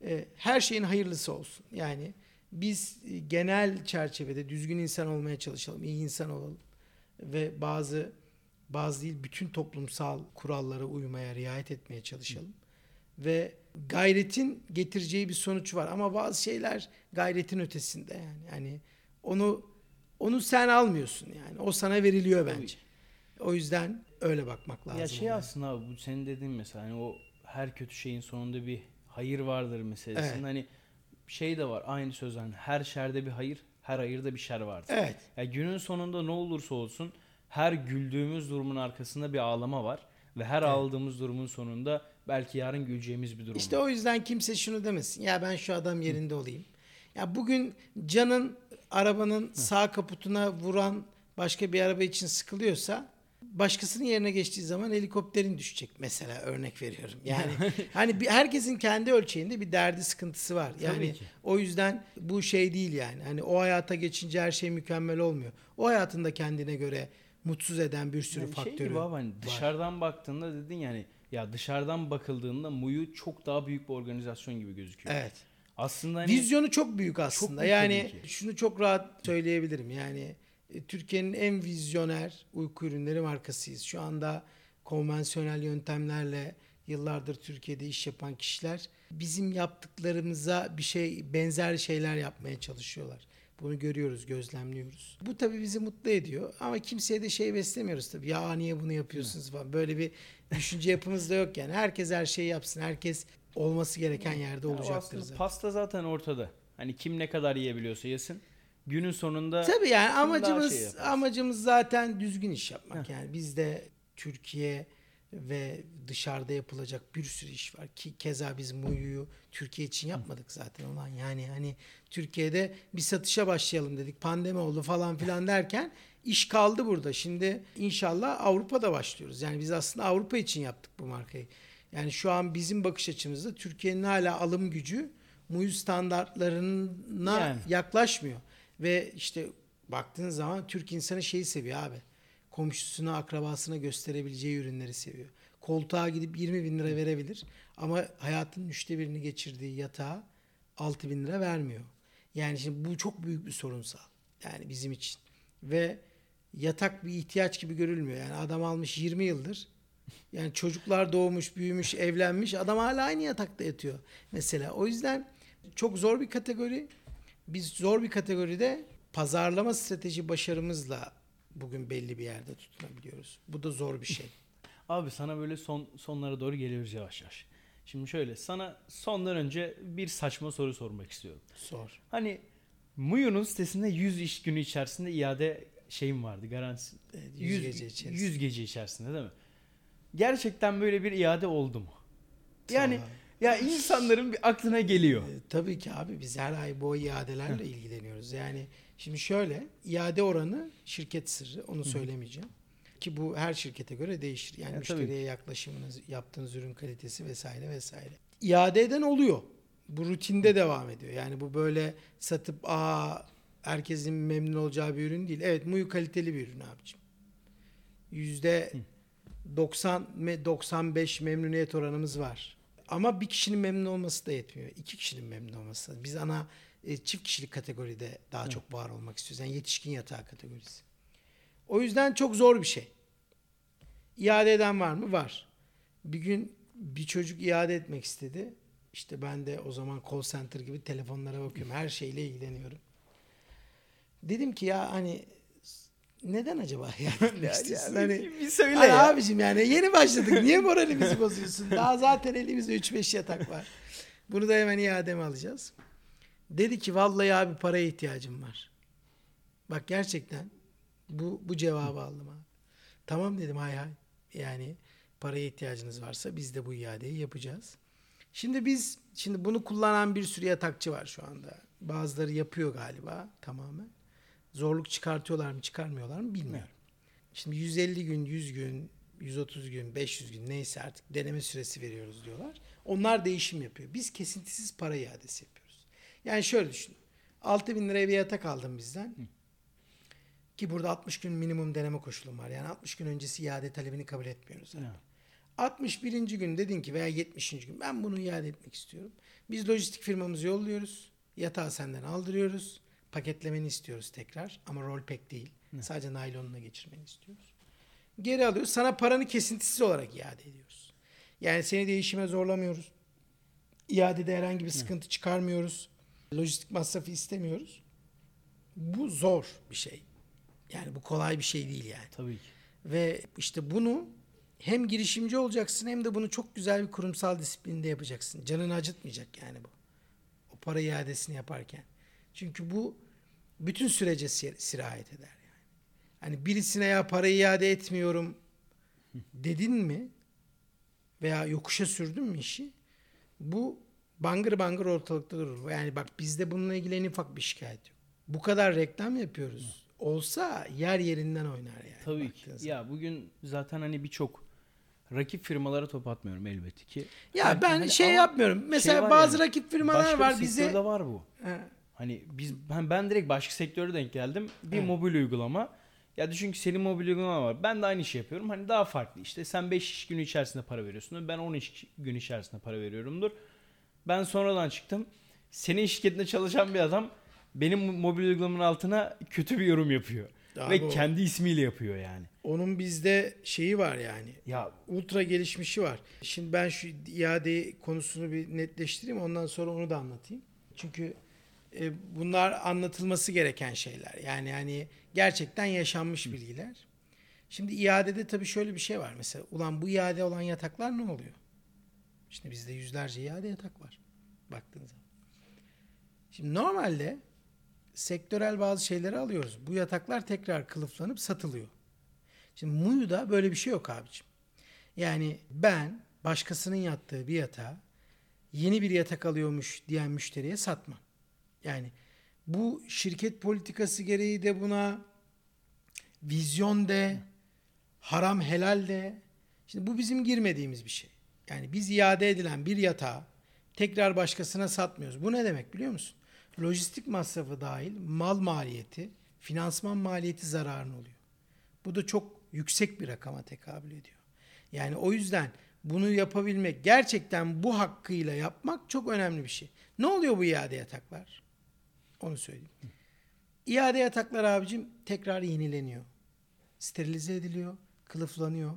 E, her şeyin hayırlısı olsun. Yani biz e, genel çerçevede düzgün insan olmaya çalışalım, iyi insan olalım ve bazı bazı değil bütün toplumsal kurallara uymaya, riayet etmeye çalışalım. Ve gayretin getireceği bir sonuç var ama bazı şeyler gayretin ötesinde yani. Yani onu onu sen almıyorsun yani. O sana veriliyor bence. O yüzden öyle bakmak lazım. Ya şey olaya. aslında abi bu senin dediğin mesela hani o her kötü şeyin sonunda bir hayır vardır meselesinde. Evet. Hani şey de var aynı söz hani her şerde bir hayır, her hayırda bir şer vardır. Evet. Ya günün sonunda ne olursa olsun her güldüğümüz durumun arkasında bir ağlama var ve her ağladığımız durumun sonunda belki yarın güleceğimiz bir durum İşte var. o yüzden kimse şunu demesin. Ya ben şu adam yerinde olayım. Ya bugün canın arabanın sağ kaputuna vuran başka bir araba için sıkılıyorsa başkasının yerine geçtiği zaman helikopterin düşecek mesela örnek veriyorum. Yani hani bir, herkesin kendi ölçeğinde bir derdi sıkıntısı var. Yani o yüzden bu şey değil yani. Hani o hayata geçince her şey mükemmel olmuyor. O hayatında kendine göre mutsuz eden bir sürü Yani şey faktörü gibi abi hani var. dışarıdan baktığında dedin yani ya dışarıdan bakıldığında Muyu çok daha büyük bir organizasyon gibi gözüküyor. Evet. Aslında hani Vizyonu çok büyük aslında. büyük yani şunu çok rahat söyleyebilirim. Yani Türkiye'nin en vizyoner uyku ürünleri markasıyız. Şu anda konvansiyonel yöntemlerle yıllardır Türkiye'de iş yapan kişiler bizim yaptıklarımıza bir şey benzer şeyler yapmaya çalışıyorlar. Bunu görüyoruz, gözlemliyoruz. Bu tabii bizi mutlu ediyor ama kimseye de şey beslemiyoruz tabii. Ya niye bunu yapıyorsunuz falan. Böyle bir düşünce yapımız da yok yani. Herkes her şeyi yapsın. Herkes olması gereken yerde olacaktır aslında zaten. Pasta zaten ortada. Hani kim ne kadar yiyebiliyorsa yesin. Günün sonunda Tabii yani amacımız şey amacımız zaten düzgün iş yapmak. Yani bizde Türkiye ve dışarıda yapılacak bir sürü iş var. Ki keza biz Muyu'yu Türkiye için yapmadık zaten olan yani hani Türkiye'de bir satışa başlayalım dedik pandemi oldu falan filan derken iş kaldı burada. Şimdi inşallah Avrupa'da başlıyoruz. Yani biz aslında Avrupa için yaptık bu markayı. Yani şu an bizim bakış açımızda Türkiye'nin hala alım gücü muyu standartlarına Yani. yaklaşmıyor. Ve işte baktığın zaman Türk insanı şeyi seviyor abi. Komşusuna, akrabasına gösterebileceği ürünleri seviyor. Koltuğa gidip 20 bin lira verebilir. Ama hayatının üçte birini geçirdiği yatağa 6 bin lira vermiyor. Yani şimdi bu çok büyük bir sorunsal. Yani bizim için. Ve yatak bir ihtiyaç gibi görülmüyor. Yani adam almış 20 yıldır. Yani çocuklar doğmuş, büyümüş, evlenmiş. Adam hala aynı yatakta yatıyor. Mesela o yüzden çok zor bir kategori. Biz zor bir kategoride pazarlama strateji başarımızla bugün belli bir yerde tutunabiliyoruz. Bu da zor bir şey. Abi sana böyle son sonlara doğru geliyoruz yavaş yavaş. Şimdi şöyle sana sondan önce bir saçma soru sormak istiyorum. Zor. Hani Muyu'nun sitesinde 100 iş günü içerisinde iade şeyim vardı garantisi. Evet, 100 gece içerisinde. 100 gece içerisinde değil mi? Gerçekten böyle bir iade oldu mu? Yani Tamam. Ya insanların bir aklına geliyor. E, tabii ki abi biz her ay bu iadelerle ilgileniyoruz. Yani şimdi şöyle iade oranı şirket sırrı onu söylemeyeceğim. Ki bu her şirkete göre değişir. Yani Ya, tabii müşteriye yaklaşımınız, yaptığınız ürün kalitesi vesaire vesaire. İade eden oluyor. Bu rutinde devam ediyor. Yani bu böyle satıp aa herkesin memnun olacağı bir ürün değil. Evet Muyu kaliteli bir ürün abicim. Yüzde 90 me- 95 memnuniyet oranımız var. Ama bir kişinin memnun olması da yetmiyor. İki kişinin memnun olması. Biz ana e, çift kişilik kategoride daha çok var olmak istiyoruz. Yani yetişkin yatağı kategorisi. O yüzden çok zor bir şey. İade eden var mı? Var. Bir gün bir çocuk iade etmek istedi. İşte ben de o zaman call center gibi telefonlara bakıyorum. Her şeyle ilgileniyorum. Dedim ki ya hani neden acaba iade etmek istiyorsun? Hani, bir söyle Hani ya. abicim yani yeni başladık. Niye moralimizi bozuyorsun? Daha zaten elimizde 3-5 yatak var. Bunu da hemen iademe alacağız. Dedi ki vallahi abi paraya ihtiyacım var. Bak gerçekten bu bu cevabı aldım abi. Tamam dedim hay hay. Yani paraya ihtiyacınız varsa biz de bu iadeyi yapacağız. Şimdi biz şimdi bunu kullanan bir sürü yatakçı var şu anda. Bazıları yapıyor galiba tamamen. Zorluk çıkartıyorlar mı çıkarmıyorlar mı bilmiyorum. Şimdi 150 gün, 100 gün, 130 gün, 500 gün neyse artık deneme süresi veriyoruz diyorlar. Onlar değişim yapıyor. Biz kesintisiz para iadesi yapıyoruz. Yani şöyle düşün. 6 bin liraya bir yatak aldım bizden. Ki burada 60 gün minimum deneme koşulum var. Yani 60 gün öncesi iade talebini kabul etmiyoruz. abi. Ya. 61. gün dedin ki veya 70. gün ben bunu iade etmek istiyorum. Biz lojistik firmamızı yolluyoruz. Yatağı senden aldırıyoruz. Paketlemeni istiyoruz tekrar ama roll pack değil. Sadece naylonuna geçirmeni istiyoruz. Geri alıyoruz. Sana paranı kesintisiz olarak iade ediyoruz. Yani seni değişime zorlamıyoruz. İadede herhangi bir sıkıntı çıkarmıyoruz. Lojistik masrafı istemiyoruz. Bu zor bir şey. Yani bu kolay bir şey değil yani. Tabii ki. Ve işte bunu hem girişimci olacaksın hem de bunu çok güzel bir kurumsal disiplinde yapacaksın. Canını acıtmayacak yani bu. O para iadesini yaparken. Çünkü bu bütün sürece sir- sirayet eder yani. Hani birisine ya para iade etmiyorum dedin mi veya yokuşa sürdün mü işi bu bangır bangır ortalıkta durur. Yani bak bizde bununla ilgili en ufak bir şikayet yok. Bu kadar reklam yapıyoruz. Olsa yer yerinden oynar yani. Tabii ki. zaman. Ya bugün zaten hani birçok rakip firmalara top atmıyorum elbette ki. Ya Belki ben hani şey yapmıyorum. Mesela şey bazı yani, rakip firmalar başka var bir bize. sektörde var bu. He. Hani biz ben, ben direkt başka sektöre denk geldim. Bir Evet. mobil uygulama. Ya düşün ki senin mobil uygulama var. Ben de aynı işi yapıyorum. Hani daha farklı. İşte sen 5 iş günü içerisinde para veriyorsun. Ben 10 iş gün içerisinde para veriyorumdur. Ben sonradan çıktım. Senin şirketinde çalışan bir adam benim mobil uygulamanın altına kötü bir yorum yapıyor. Abi Ve o- kendi ismiyle yapıyor yani. Onun bizde şeyi var yani. Ya Ultra gelişmişi var. Şimdi ben şu iade konusunu bir netleştireyim. Ondan sonra onu da anlatayım. Çünkü e, bunlar anlatılması gereken şeyler. Yani hani gerçekten yaşanmış bilgiler. Şimdi iadede tabii şöyle bir şey var. Mesela ulan bu iade olan yataklar ne oluyor? Şimdi bizde yüzlerce iade yatak var. Baktığınız zaman. Şimdi normalde sektörel bazı şeyleri alıyoruz. Bu yataklar tekrar kılıflanıp satılıyor. Şimdi Muyu'da böyle bir şey yok abicim. Yani ben başkasının yattığı bir yatağa yeni bir yatak alıyormuş diyen müşteriye satmam. Yani bu şirket politikası gereği de buna vizyon de haram helal de şimdi bu bizim girmediğimiz bir şey. Yani biz iade edilen bir yatağı tekrar başkasına satmıyoruz. Bu ne demek biliyor musun? Lojistik masrafı dahil mal maliyeti, finansman maliyeti zararın oluyor. Bu da çok yüksek bir rakama tekabül ediyor. Yani o yüzden bunu yapabilmek, gerçekten bu hakkıyla yapmak çok önemli bir şey. Ne oluyor bu iade yataklar? Onu söyleyeyim. İade yataklar abicim tekrar yenileniyor. Sterilize ediliyor, kılıflanıyor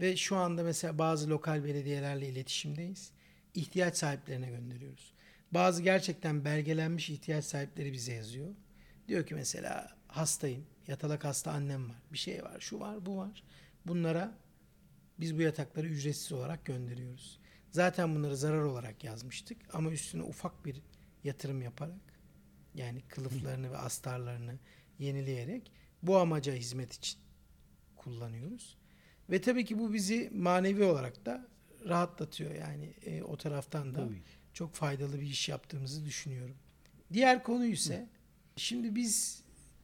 ve şu anda mesela bazı lokal belediyelerle iletişimdeyiz. İhtiyaç sahiplerine gönderiyoruz. Bazı gerçekten belgelenmiş ihtiyaç sahipleri bize yazıyor. Diyor ki mesela hastayım, yatalak hasta annem var, bir şey var, şu var, bu var. Bunlara biz bu yatakları ücretsiz olarak gönderiyoruz. Zaten bunları zarar olarak yazmıştık ama üstüne ufak bir yatırım yaparak yani kılıflarını ve astarlarını yenileyerek bu amaca hizmet için kullanıyoruz. Ve tabii ki bu bizi manevi olarak da rahatlatıyor yani e, o taraftan da Tabii. çok faydalı bir iş yaptığımızı düşünüyorum. Diğer konu ise şimdi biz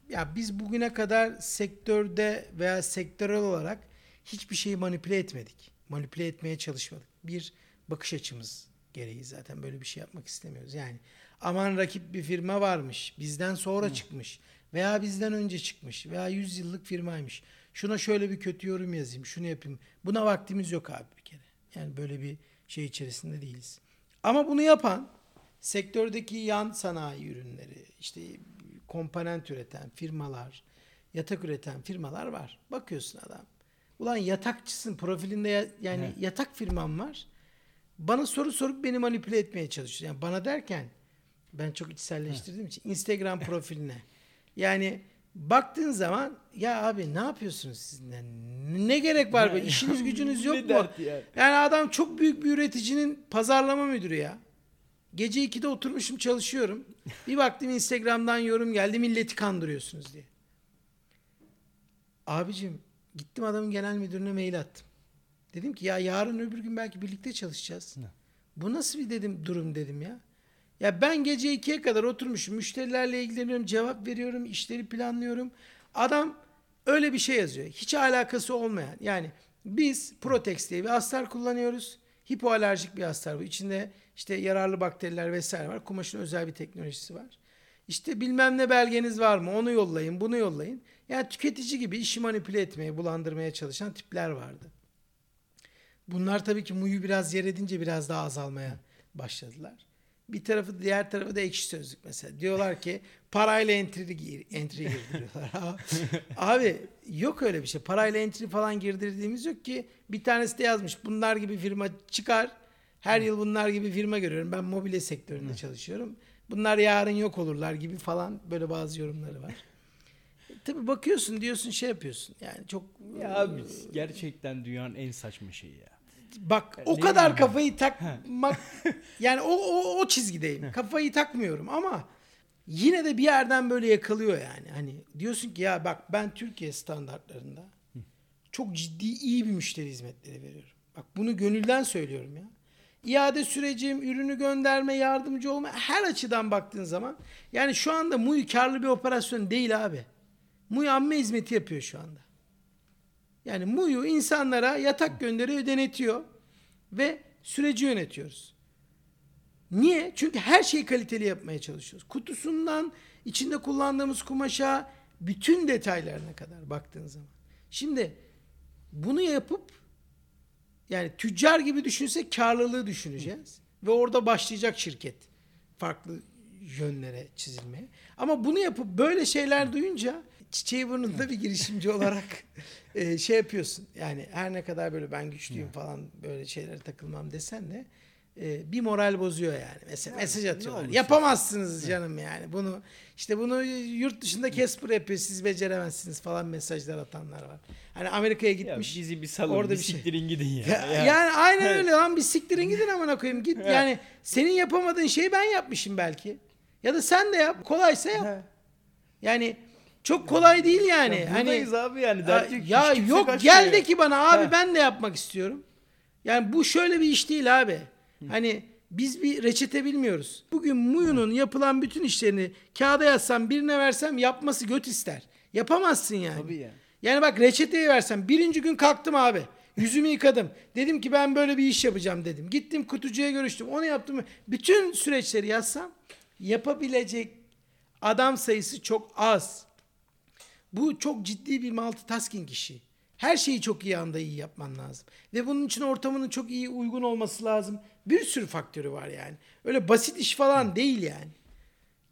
ya biz bugüne kadar sektörde veya sektörel olarak hiçbir şeyi manipüle etmedik. Manipüle etmeye çalışmadık. Bir bakış açımız gereği zaten böyle bir şey yapmak istemiyoruz. Yani aman rakip bir firma varmış, bizden sonra çıkmış veya bizden önce çıkmış veya 100 yıllık firmaymış. Şuna şöyle bir kötü yorum yazayım, şunu yapayım. Buna vaktimiz yok abi bir kere. Yani böyle bir şey içerisinde değiliz. Ama bunu yapan sektördeki yan sanayi ürünleri, işte komponent üreten firmalar, yatak üreten firmalar var. Bakıyorsun adam. Ulan yatakçısın profilinde ya- yani Evet. yatak firman var. Bana soru sorup beni manipüle etmeye çalışıyor. Yani bana derken ben çok içselleştirdiğim için Instagram profiline. Yani baktığın zaman ya abi ne yapıyorsunuz siz? Ne, ne gerek var böyle? İşiniz gücünüz yok mu? yani? Yani adam çok büyük bir üreticinin pazarlama müdürü ya. Gece 2'de oturmuşum çalışıyorum. Bir baktım Instagram'dan yorum geldi milleti kandırıyorsunuz diye. Abicim gittim adamın genel müdürüne mail attım. Dedim ki ya yarın öbür gün belki birlikte çalışacağız. Ne? Bu nasıl bir dedim durum dedim ya. Ya ben gece 2'ye kadar oturmuşum. Müşterilerle ilgileniyorum, cevap veriyorum, işleri planlıyorum. Adam öyle bir şey yazıyor. Hiç alakası olmayan. Yani biz Protex diye bir astar kullanıyoruz. Hipoalerjik bir astar bu. İçinde işte yararlı bakteriler vesaire var. Kumaşın özel bir teknolojisi var. İşte bilmem ne belgeniz var mı? Onu yollayın, bunu yollayın. Yani tüketici gibi işi manipüle etmeye, bulandırmaya çalışan tipler vardı. Bunlar tabii ki muyu biraz yer edince biraz daha azalmaya başladılar. Bir tarafı diğer tarafı da ekşi sözlük mesela. Diyorlar ki parayla entry, gir, entry girdiriyorlar. Abi yok öyle bir şey. Parayla entry falan girdirdiğimiz yok ki. Bir tanesi de yazmış. Bunlar gibi firma çıkar. Her yıl bunlar gibi firma görüyorum. Ben mobilya sektöründe çalışıyorum. Bunlar yarın yok olurlar gibi falan böyle bazı yorumları var. Tabii bakıyorsun diyorsun şey yapıyorsun. Yani çok Ya abi gerçekten dünyanın en saçma şeyi ya. Bak Ya o kadar kafayı takmak yani o, o, o çizgideyim. Kafayı takmıyorum ama yine de bir yerden böyle yakalıyor yani. Hani diyorsun ki ya bak ben Türkiye standartlarında çok ciddi iyi bir müşteri hizmetleri veriyorum. Bak bunu gönülden söylüyorum ya. İade sürecim, ürünü gönderme, yardımcı olma her açıdan baktığın zaman yani şu anda MUI karlı bir operasyon değil abi. MUI amme hizmeti yapıyor şu anda. Yani MUYU insanlara yatak gönderiyor, denetiyor ve süreci yönetiyoruz. Niye? Çünkü her şeyi kaliteli yapmaya çalışıyoruz. Kutusundan içinde kullandığımız kumaşa bütün detaylarına kadar baktığın zaman. Şimdi bunu yapıp yani tüccar gibi düşünsek karlılığı düşüneceğiz. Ve orada başlayacak şirket farklı yönlere çizilmeye. Ama bunu yapıp böyle şeyler duyunca çiçeği burnunda bir girişimci olarak e, şey yapıyorsun. Yani her ne kadar böyle ben güçlüyüm falan böyle şeylere takılmam desen de e, bir moral bozuyor yani. Mesela mesaj ne atıyorlar. Yapamazsınız canım yani. Bunu işte bunu yurt dışında Casper yapıyor. Siz beceremezsiniz falan mesajlar atanlar var. Hani Amerika'ya Ya gitmiş. bizi bir salın, Orada bir şey- siktirin gidin ya. Ya- Ya. Yani aynen Evet. öyle lan bir siktirin gidin amına koyayım git. Yani senin yapamadığın şeyi ben yapmışım belki. Ya da sen de yap. Kolaysa yap. Yani çok kolay değil yani. Ya hani abi yani. ya, Dert yok. ya yok gel de ki bana abi Ha. ben de yapmak istiyorum. Yani bu şöyle bir iş değil abi. Hani biz bir reçete bilmiyoruz. Bugün Muyu'nun yapılan bütün işlerini kağıda yazsam birine versem yapması göt ister. Yapamazsın yani. Tabii ya. Yani bak reçeteyi versem birinci gün kalktım abi. Yüzümü yıkadım. Dedim ki ben böyle bir iş yapacağım dedim. Gittim kutucuya görüştüm. Onu yaptım. Bütün süreçleri yazsam yapabilecek adam sayısı çok az. Bu çok ciddi bir multitasking işi. Her şeyi çok iyi anda iyi yapman lazım. Ve bunun için ortamının çok iyi uygun olması lazım. Bir sürü faktörü var yani. Öyle basit iş falan değil yani.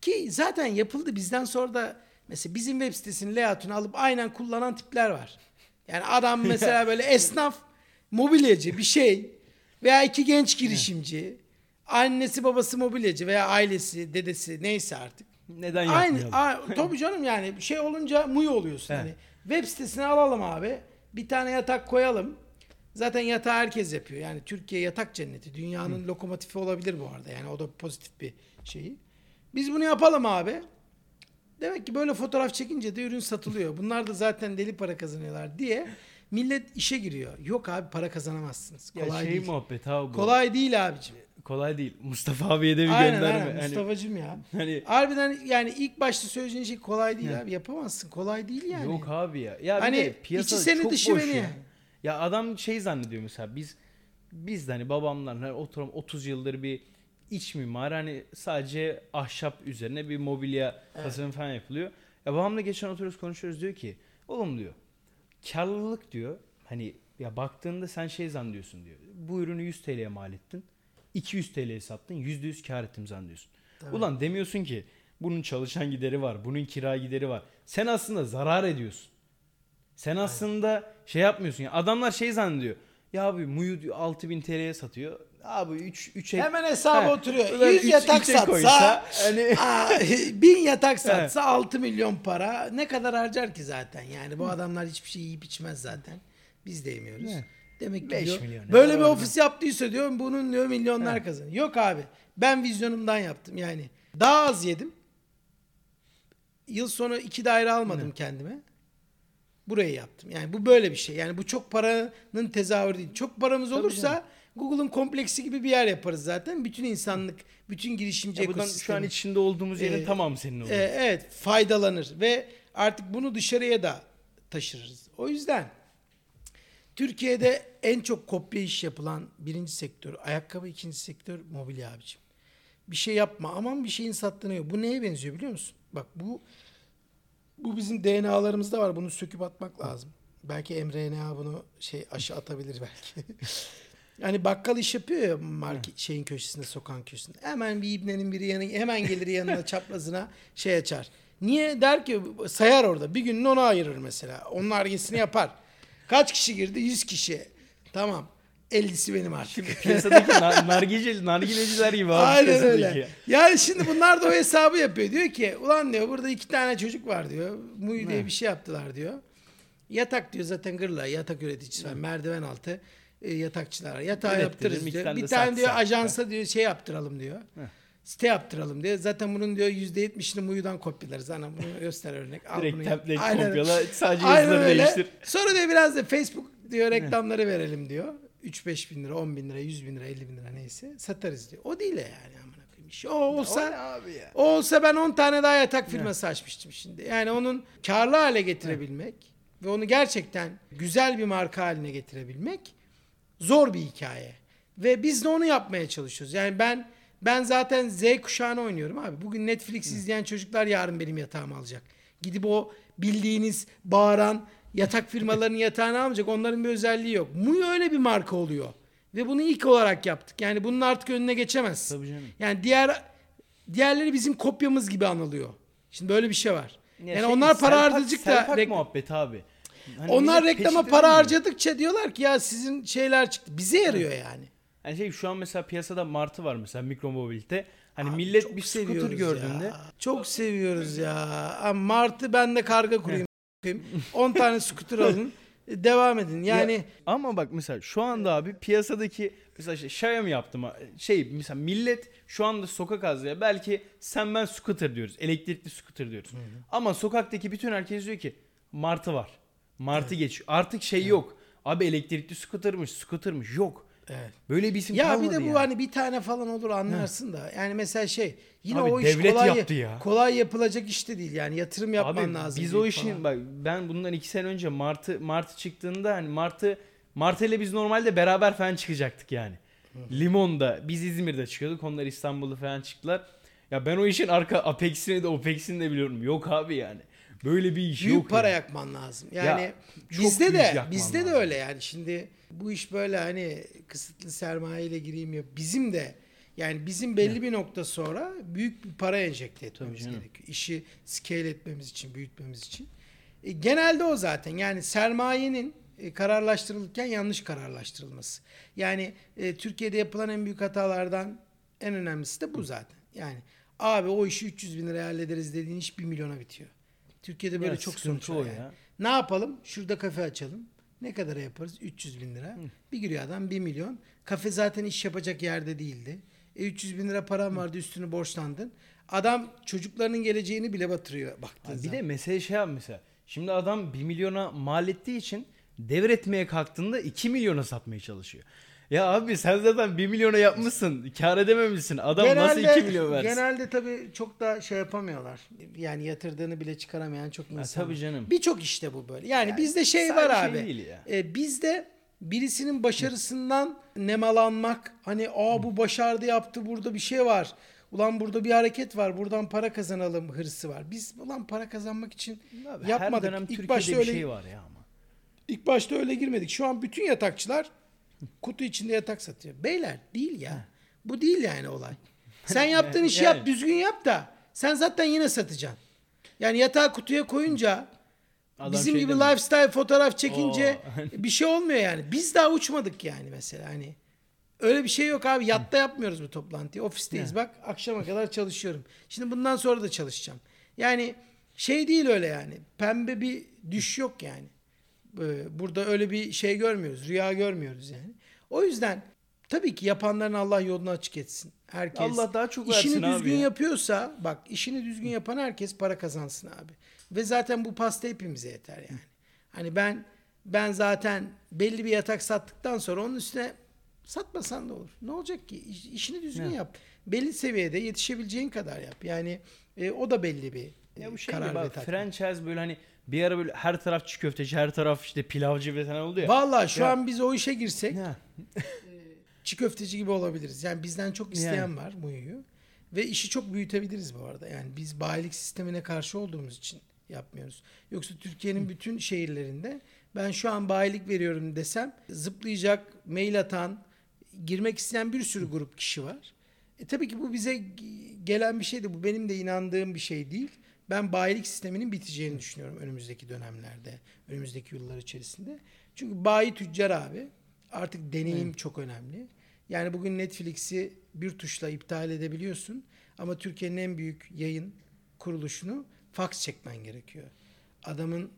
Ki zaten yapıldı bizden sonra da mesela bizim web sitesinin layout'unu alıp aynen kullanan tipler var. Yani adam mesela böyle esnaf, mobilyacı bir şey veya iki genç girişimci, annesi babası mobilyacı veya ailesi, dedesi neyse artık. Neden Aynı, yapmayalım? a- tabii canım yani şey olunca muy oluyorsun. He. Hani web sitesine alalım abi. Bir tane yatak koyalım. Zaten yatağı herkes yapıyor. Yani Türkiye yatak cenneti. Dünyanın lokomotifi olabilir bu arada. Yani o da pozitif bir şeyi. Biz bunu yapalım abi. Demek ki böyle fotoğraf çekince de ürün satılıyor. Bunlar da zaten deli para kazanıyorlar diye millet işe giriyor. Yok abi para kazanamazsınız. Ya Kolay şey değil. muhabbet abi bu. Kolay değil abicim. Kolay değil. Mustafa abiye de bir Aynen gönderme. aynen Hani- Mustafa'cım ya. Hani Harbiden yani ilk başta söyleyeceğin şey kolay değil abi. Yapamazsın. Kolay değil yani. Yok abi ya. Ya Hani piyasa içi seni çok dışı boş beni. ya. Ya adam şey zannediyor mesela biz biz de hani babamlar hani oturum 30 yıldır bir iç mimar hani sadece ahşap üzerine bir mobilya tasarım falan yapılıyor. Ya babamla geçen oturuyoruz konuşuyoruz diyor ki oğlum diyor karlılık diyor hani ya baktığında sen şey zannediyorsun diyor. Bu ürünü 100 TL'ye mal ettin. 200 TL'ye sattın. %100 kar ettim zannediyorsun. Ulan demiyorsun ki bunun çalışan gideri var. Bunun kira gideri var. Sen aslında zarar ediyorsun. Sen aslında şey yapmıyorsun ya. Adamlar şey zannediyor. Ya abi Muyu diyor 6000 TL'ye satıyor. Abi 3 3 Hemen hesaba He. oturuyor. Ulan 100 üç- yatak üçe satsa koysa hani aa, 1000 yatak satsa 6 milyon para ne kadar harcar ki zaten yani bu adamlar hiçbir şey yiyip içmez zaten biz de yemiyoruz. He. Demek ki Beş diyor, milyon böyle bir ofis yaptıysa diyor bunun diyor milyonlar kazanıyor. Yok abi ben vizyonumdan yaptım yani daha az yedim. Yıl sonu iki daire almadım kendime. Burayı yaptım. Yani bu böyle bir şey. Yani bu çok paranın tezahürü değil. Çok paramız olursa Google'ın kompleksi gibi bir yer yaparız zaten. Bütün insanlık, bütün girişimci ya buradan şu an ekosistemi. içinde olduğumuz yerin Ee, tamamı senin olur. Ee, evet faydalanır ve artık bunu dışarıya da taşırırız. O yüzden Türkiye'de en çok kopya iş yapılan birinci sektör ayakkabı, ikinci sektör mobilya abicim. Bir şey yapma aman bir şeyin sattığını yok. Bu neye benziyor biliyor musun? Bak bu bu bizim DNA'larımızda var. Bunu söküp atmak lazım. Belki mRNA bunu şey aşı atabilir belki. Yani bakkal iş yapıyor ya market şeyin köşesinde, sokağın köşesinde. Hemen bir ibnenin biri yanı, hemen gelir yanına çaprazına şey açar. Niye der ki sayar orada. Bir gününü ona ayırır mesela. Onun argesini yapar. Kaç kişi girdi? 100 kişi. Tamam. 50'si benim artık. Piyasadaki nar- nargile, nargileciler gibi abi Aynen piyasadaki. öyle. Yani şimdi bunlar da o hesabı yapıyor. Diyor ki ulan diyor burada iki tane çocuk var diyor. Muy diye bir şey yaptılar diyor. Yatak diyor zaten gırla yatak üreticisi var. Merdiven altı e, yatakçılar. Yatağı Ürettirelim, yaptırırız iki diyor. tane Bir tane satsak. diyor ajansa diyor şey yaptıralım diyor. Site yaptıralım diyor. Zaten bunun diyor %70'ini Muyu'dan kopyalarız. Ana bunu göster örnek. Al Direkt template kopyala sadece yazıları değiştir. Sonra diyor biraz da Facebook diyor reklamları verelim diyor. 3-5 bin lira, 10 bin lira, 100 bin lira, 50 bin lira neyse satarız diyor. O değil ya yani amına koyayım. O olsa O ne abi ya? o olsa ben 10 tane daha yatak firması açmıştım şimdi. Yani onun karlı hale getirebilmek ve onu gerçekten güzel bir marka haline getirebilmek zor bir hikaye. Ve biz de onu yapmaya çalışıyoruz. Yani ben ben zaten Z kuşağını oynuyorum abi. Bugün Netflix izleyen çocuklar yarın benim yatağımı alacak. Gidip o bildiğiniz bağıran yatak firmalarının yatağını almayacak. Onların bir özelliği yok. Muyo öyle bir marka oluyor. Ve bunu ilk olarak yaptık. Yani bunun artık önüne geçemez. Tabii canım. Yani diğer diğerleri bizim kopyamız gibi anılıyor. Şimdi böyle bir şey var. Ya yani şey, onlar para harcadık da rek- muhabbet abi. Hani onlar reklama para mi? harcadıkça diyorlar ki ya sizin şeyler çıktı. Bize yarıyor yani. Yani şey şu an mesela piyasada Martı var mesela mikromobilite. Hani Abi millet bir scooter gördüğünde ya. Çok seviyoruz ya. Martı ben de karga kurayım. 10 tane scooter alın. Devam edin. Yani Ya, ama bak mesela şu anda abi piyasadaki mesela şey, Xiaomi yaptım şey mesela millet şu anda sokak azlıyor. Belki sen ben scooter diyoruz. Elektrikli scooter diyoruz. Ama sokaktaki bütün herkes diyor ki Martı var. Martı geçiyor. Artık şey yok. Abi elektrikli scooter'mış, scooter'mış yok. Evet. Böyle bir isim ya bir kalmadı de bu yani. hani bir tane falan olur anlarsın da. Yani mesela şey yine Abi o iş devlet kolay yaptı ya. kolay yapılacak iş de değil. Yani yatırım yapman Abi lazım. biz büyük o işin falan. bak ben bundan iki sene önce Martı Martı çıktığında hani Martı Martel'le biz normalde beraber falan çıkacaktık yani. Limon'da biz İzmir'de çıkıyorduk. Onlar İstanbul'da falan çıktılar. Ya ben o işin arka apex'ini de opex'ini de biliyorum. Yok abi yani. Böyle bir iş Büyük yok. para yani. yakman lazım. Yani Ya, bizde büyük de bizde de lazım. öyle yani. Şimdi bu iş böyle hani kısıtlı sermayeyle gireyim ya. Bizim de yani bizim belli bir nokta sonra büyük bir para enjekte etmemiz gerekiyor. İşi scale etmemiz için, büyütmemiz için. E, genelde o zaten. Yani sermayenin e, kararlaştırılırken yanlış kararlaştırılması. Yani e, Türkiye'de yapılan en büyük hatalardan en önemlisi de bu zaten. Yani abi o işi 300 bin liraya hallederiz dediğin iş 1 milyona bitiyor. Türkiye'de böyle Ya çok sonuç var o yani. ya. Ne yapalım? Şurada kafe açalım. Ne kadara yaparız? 300 bin lira. Bir giriyor adam 1 milyon. Kafe zaten iş yapacak yerde değildi. E 300 bin lira param vardı üstünü borçlandın. Adam çocuklarının geleceğini bile batırıyor baktığın Bir zaman. de mesele şey yap mesela. Şimdi adam 1 milyona mal ettiği için devretmeye kalktığında 2 milyona satmaya çalışıyor. Ya abi sen zaten 1 milyona yapmışsın. Kar edememişsin. Adam nasıl 2 milyon versin? Genelde tabii çok da şey yapamıyorlar. Yani yatırdığını bile çıkaramayan çok insan. tabii canım. Birçok işte bu böyle. Yani, bizde şey var şey abi. değil ya. E, bizde birisinin başarısından nemalanmak. Hani aa bu başardı yaptı burada bir şey var. Ulan burada bir hareket var. Buradan para kazanalım hırsı var. Biz ulan para kazanmak için Abi yapmadık. Her dönem İlk Türkiye'de başta bir öyle şey var ya ama. İlk başta öyle girmedik. Şu an bütün yatakçılar kutu içinde yatak satıyor. Beyler değil ya. Bu değil yani olay. Sen yaptığın işi yap, düzgün yap da sen zaten yine satacaksın. Yani yatağı kutuya koyunca Adam bizim şey gibi demiyor. lifestyle fotoğraf çekince Oo. bir şey olmuyor yani. Biz daha uçmadık yani mesela hani. Öyle bir şey yok abi. Yatta yapmıyoruz bu toplantıyı. Ofisteyiz. Bak akşama kadar çalışıyorum. Şimdi bundan sonra da çalışacağım. Yani şey değil öyle yani. Pembe bir düş yok yani. Ee, Burada öyle bir şey görmüyoruz. Rüya görmüyoruz yani. O yüzden tabii ki yapanların Allah yolunu açık etsin. Herkes Allah daha çok işini versin abi düzgün ya. yapıyorsa bak işini düzgün yapan herkes para kazansın abi. Ve zaten bu pasta hepimize yeter yani. Hani ben ben zaten belli bir yatak sattıktan sonra onun üstüne satmasan da olur. Ne olacak ki? İş- İşini düzgün Ya. yap. Belli seviyede yetişebileceğin kadar yap. Yani e, o da belli bir Ya e, bu şey karar gibi bak franchise böyle hani bir ara böyle her taraf çiğ köfteci, her taraf işte pilavcı falan oldu ya. Vallahi şu Ya. an biz o işe girsek Ya. çiğ köfteci gibi olabiliriz. Yani bizden çok isteyen Yani. var Muyu'yu. Ve işi çok büyütebiliriz bu arada. Yani biz bayilik sistemine karşı olduğumuz için yapmıyoruz. Yoksa Türkiye'nin bütün şehirlerinde ben şu an bayilik veriyorum desem zıplayacak, mail atan, girmek isteyen bir sürü grup kişi var. E tabii ki bu bize g- gelen bir şeydi. Bu benim de inandığım bir şey değil. Ben bayilik sisteminin biteceğini düşünüyorum önümüzdeki dönemlerde, önümüzdeki yıllar içerisinde. Çünkü bayi tüccar abi artık deneyim çok önemli. Yani bugün Netflix'i bir tuşla iptal edebiliyorsun ama Türkiye'nin en büyük yayın kuruluşunu fax çekmen gerekiyor. Adamın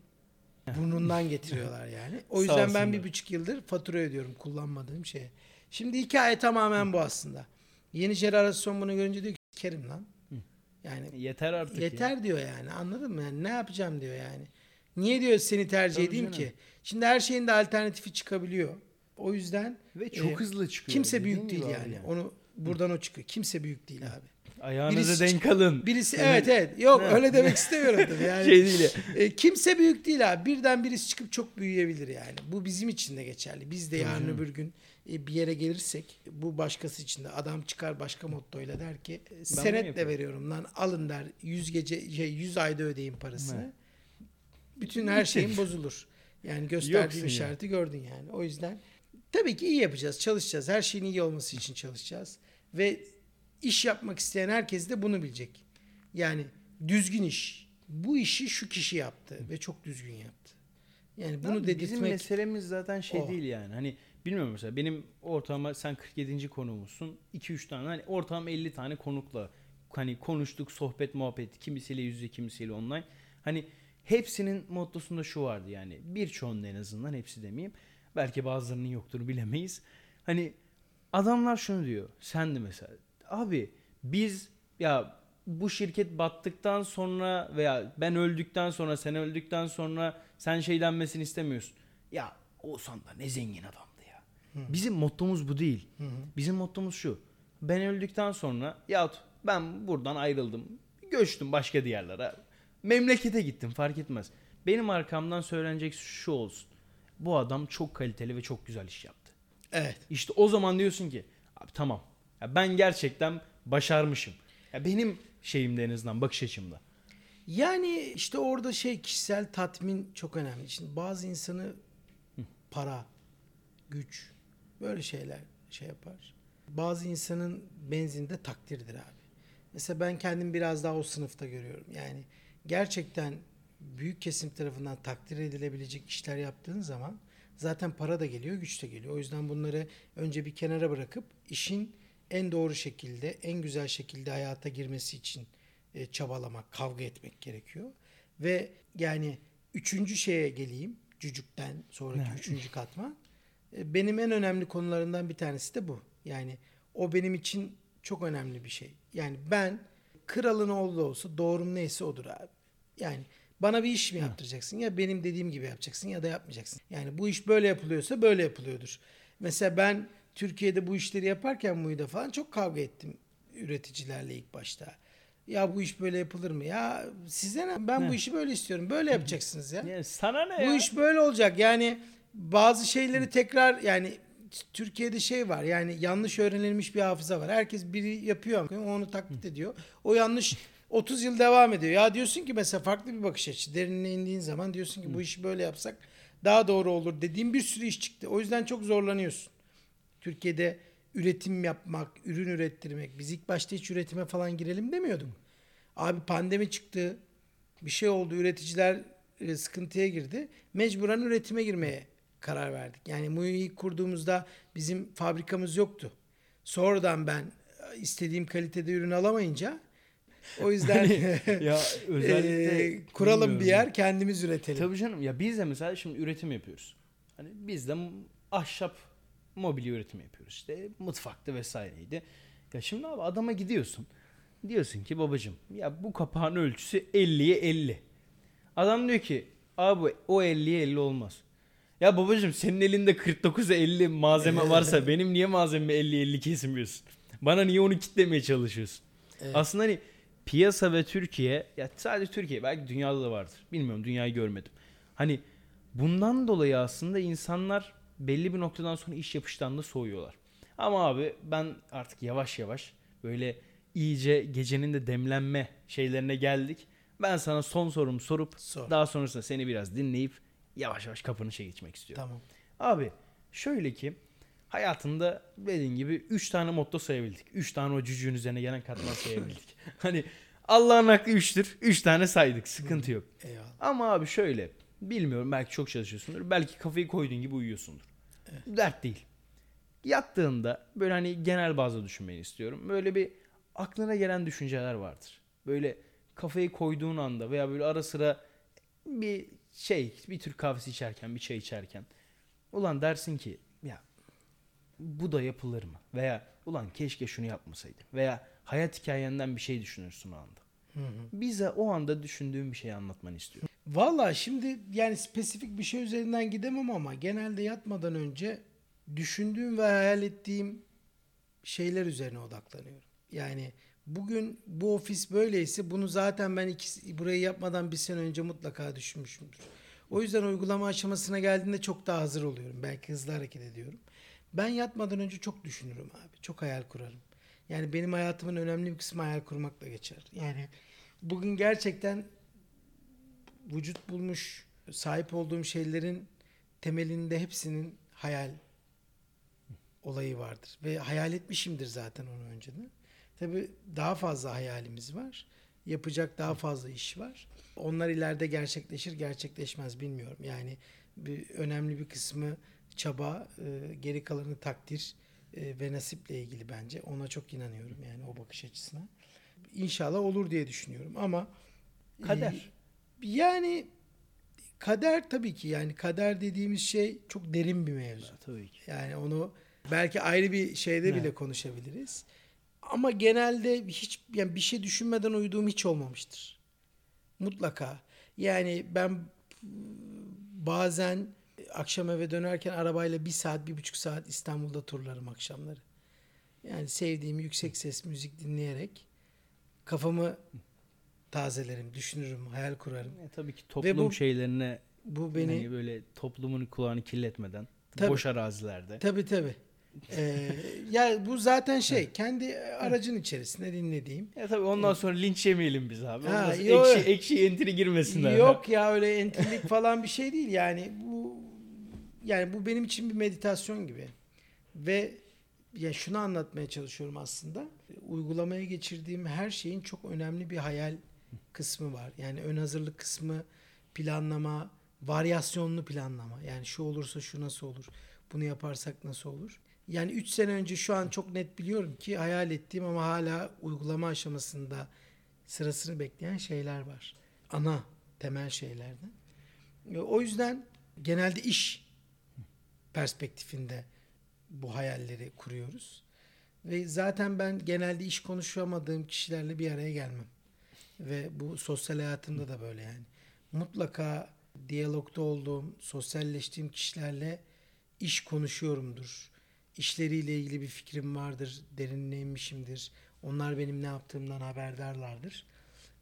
burnundan getiriyorlar yani. O yüzden ben bir buçuk yıldır fatura ödüyorum kullanmadığım şeye. Şimdi hikaye tamamen bu aslında. Yeni jenerasyon bunu görünce diyor ki kerim lan. Yani Yeter artık ya. yeter diyor yani anladın mı? Yani ne yapacağım diyor yani. Niye diyor seni tercih Tabii edeyim canım. ki? Şimdi her şeyin de alternatifi çıkabiliyor. O yüzden Ve çok e, hızlı çıkıyor. kimse büyük değil yani. abi Onu buradan o çıkıyor. Kimse büyük değil abi. Ayağınızı Birisi- denk alın. Birisi Yani- evet evet. Yok Ne? öyle demek istemiyorum tabii yani. Şey değil ya. E, kimse büyük değil abi. Birden birisi çıkıp çok büyüyebilir yani. Bu bizim için de geçerli. Biz de yarın öbür gün bir yere gelirsek bu başkası için de adam çıkar başka mottoyla der ki e, senetle veriyorum lan alın der 100 gece şey 100 ayda ödeyin parasını. Evet. Bütün her şeyin bozulur. Yani gösterdiğim Yoksun işareti gördün yani. O yüzden tabii ki iyi yapacağız, çalışacağız. Her şeyin iyi olması için çalışacağız. Ve iş yapmak isteyen herkes de bunu bilecek. Yani düzgün iş. Bu işi şu kişi yaptı ve çok düzgün yaptı. Yani bunu Abi dedirtmek Bizim meselemiz zaten şey o. değil yani. Hani bilmiyorum mesela benim ortalama sen 47. konuğumuzsun. 2-3 tane hani ortalama 50 tane konukla hani konuştuk, sohbet, muhabbet. Kimisiyle yüz yüze, kimisiyle online. Hani hepsinin mottosunda şu vardı yani. Birçoğunun en azından hepsi demeyeyim. Belki bazılarının yoktur bilemeyiz. Hani adamlar şunu diyor. Sen de mesela. Abi biz ya bu şirket battıktan sonra veya ben öldükten sonra sen öldükten sonra sen şey denmesini istemiyorsun. Ya Oğuzhan da ne zengin adamdı ya. Bizim mottomuz bu değil. Bizim mottomuz şu. Ben öldükten sonra yahut ben buradan ayrıldım. Göçtüm başka diyarlara. Memlekete gittim fark etmez. Benim arkamdan söylenecek şu olsun. bu adam çok kaliteli ve çok güzel iş yaptı. Evet. İşte o zaman diyorsun ki abi tamam ya ben gerçekten başarmışım. Ya benim şeyimde en azından bakış açımda. Yani işte orada şey kişisel tatmin çok önemli. Şimdi bazı insanı para, güç böyle şeyler şey yapar. Bazı insanın benzinde takdirdir abi. Mesela ben kendimi biraz daha o sınıfta görüyorum. Yani gerçekten büyük kesim tarafından takdir edilebilecek işler yaptığın zaman zaten para da geliyor, güç de geliyor. O yüzden bunları önce bir kenara bırakıp işin en doğru şekilde, en güzel şekilde hayata girmesi için e, çabalamak, kavga etmek gerekiyor. Ve yani üçüncü şeye geleyim. Cücükten sonraki Evet. üçüncü katman. E, Benim en önemli konularından bir tanesi de bu. Yani o benim için çok önemli bir şey. Yani ben kralın oğlu olsa doğrum neyse odur abi. Yani bana bir iş mi yaptıracaksın ya benim dediğim gibi yapacaksın ya da yapmayacaksın. Yani bu iş böyle yapılıyorsa böyle yapılıyordur. Mesela ben Türkiye'de bu işleri yaparken Muğda falan çok kavga ettim üreticilerle ilk başta. Ya bu iş böyle yapılır mı? Ya size ne? Ben bu Ne? işi böyle istiyorum. Böyle yapacaksınız ya. Ya sana ne Bu ya? iş böyle olacak. Yani bazı şeyleri tekrar yani Türkiye'de şey var. Yani yanlış öğrenilmiş bir hafıza var. Herkes biri yapıyor ama onu taklit ediyor. O yanlış 30 yıl devam ediyor. Ya diyorsun ki mesela farklı bir bakış açısı. Derinine indiğin zaman diyorsun ki bu işi böyle yapsak daha doğru olur dediğim bir sürü iş çıktı. O yüzden çok zorlanıyorsun. Türkiye'de üretim yapmak, ürün ürettirmek. Biz ilk başta hiç üretime falan girelim demiyorduk. Abi pandemi çıktı. Bir şey oldu. Üreticiler e, sıkıntıya girdi. Mecburen üretime girmeye karar verdik. Yani Mu'yu ilk kurduğumuzda bizim fabrikamız yoktu. Sonradan ben e, istediğim kalitede ürün alamayınca o yüzden ya özellikle e, kuralım bir yer kendimiz üretelim. Tabii canım ya biz de mesela şimdi üretim yapıyoruz. Hani biz de ahşap mobilya üretimi yapıyoruz. İşte mutfakta vesaireydi. Ya şimdi abi adama gidiyorsun. Diyorsun ki babacım ya bu kapağın ölçüsü 50'ye 50. Adam diyor ki abi o 50'ye 50 olmaz. Ya babacım senin elinde 49'a 50 malzeme varsa benim niye malzememi 50'ye 50 kesmiyorsun? Bana niye onu kitlemeye çalışıyorsun? Evet. Aslında hani piyasa ve Türkiye ya sadece Türkiye belki dünyada da vardır. Bilmiyorum dünyayı görmedim. Hani bundan dolayı aslında insanlar belli bir noktadan sonra iş yapıştan da soğuyorlar. Ama abi ben artık yavaş yavaş böyle iyice gecenin de demlenme şeylerine geldik. Ben sana son sorumu sorup Sor. daha sonrasında seni biraz dinleyip yavaş yavaş kapını şey geçmek istiyorum. Tamam. Abi şöyle ki hayatında dediğin gibi 3 tane motto sayabildik. 3 tane o cücüğün üzerine gelen katman sayabildik. hani Allah'ın hakkı 3'tür. 3 tane saydık. Sıkıntı yok. Eyvallah. Ama abi şöyle bilmiyorum belki çok çalışıyorsundur. Belki kafayı koyduğun gibi uyuyorsundur. Dert değil. Yattığında böyle hani genel bazda düşünmeni istiyorum. Böyle bir aklına gelen düşünceler vardır. Böyle kafayı koyduğun anda veya böyle ara sıra bir şey bir Türk kahvesi içerken bir çay içerken ulan dersin ki ya bu da yapılır mı? Veya ulan keşke şunu yapmasaydım. Veya hayat hikayenden bir şey düşünürsün o anda. Bize o anda düşündüğün bir şeyi anlatmanı istiyorum. Valla şimdi yani spesifik bir şey üzerinden gidemem ama genelde yatmadan önce düşündüğüm ve hayal ettiğim şeyler üzerine odaklanıyorum. Yani bugün bu ofis böyleyse bunu zaten ben iki, burayı yapmadan bir sene önce mutlaka düşünmüşümdür. O yüzden uygulama aşamasına geldiğinde çok daha hazır oluyorum. Belki hızlı hareket ediyorum. Ben yatmadan önce çok düşünürüm abi. Çok hayal kurarım. Yani benim hayatımın önemli bir kısmı hayal kurmakla geçer. Yani bugün gerçekten vücut bulmuş, sahip olduğum şeylerin temelinde hepsinin hayal olayı vardır. Ve hayal etmişimdir zaten onu önceden. Tabii daha fazla hayalimiz var. Yapacak daha fazla iş var. Onlar ileride gerçekleşir, gerçekleşmez bilmiyorum. Yani bir, önemli bir kısmı çaba, e, geri kalanı takdir e, ve nasiple ilgili bence. Ona çok inanıyorum yani o bakış açısına. İnşallah olur diye düşünüyorum ama Kader. e, yani kader tabii ki yani kader dediğimiz şey çok derin bir mevzu. Tabii ki. Yani onu belki ayrı bir şeyde Evet. bile konuşabiliriz. Ama genelde hiç yani bir şey düşünmeden uyuduğum hiç olmamıştır. Mutlaka. Yani ben bazen akşam eve dönerken arabayla bir saat, bir buçuk saat İstanbul'da turlarım akşamları. Yani sevdiğim yüksek ses müzik dinleyerek kafamı tazelerim, düşünürüm, hayal kurarım. E, tabii ki toplum bu- şeylerine Bu beni Hani böyle toplumun kulağını kirletmeden Tabii. boş arazilerde. tabii tabii. Ee, ya bu zaten şey kendi aracın içerisinde dinlediğim. Ya tabii ondan sonra linç yemeyelim biz abi. Ha, Ondan sonra yo- ekşi, ekşi entry girmesinler. Yok ya öyle entrilik falan bir şey değil. Yani bu yani bu benim için bir meditasyon gibi. Ve ya şunu anlatmaya çalışıyorum aslında. Uygulamaya geçirdiğim her şeyin çok önemli bir hayal kısmı var. Yani ön hazırlık kısmı planlama varyasyonlu planlama. Yani şu olursa şu nasıl olur bunu yaparsak nasıl olur yani 3 sene önce şu an çok net biliyorum ki hayal ettiğim ama hala uygulama aşamasında sırasını bekleyen şeyler var ana temel şeylerden. E, O yüzden genelde iş perspektifinde bu hayalleri kuruyoruz. Ve zaten ben genelde iş konuşamadığım kişilerle bir araya gelmem. Ve bu sosyal hayatımda da böyle yani. Mutlaka diyalogda olduğum, sosyalleştiğim kişilerle iş konuşuyorumdur. İşleriyle ilgili bir fikrim vardır, derinlemişimdir. Onlar benim ne yaptığımdan haberdarlardır.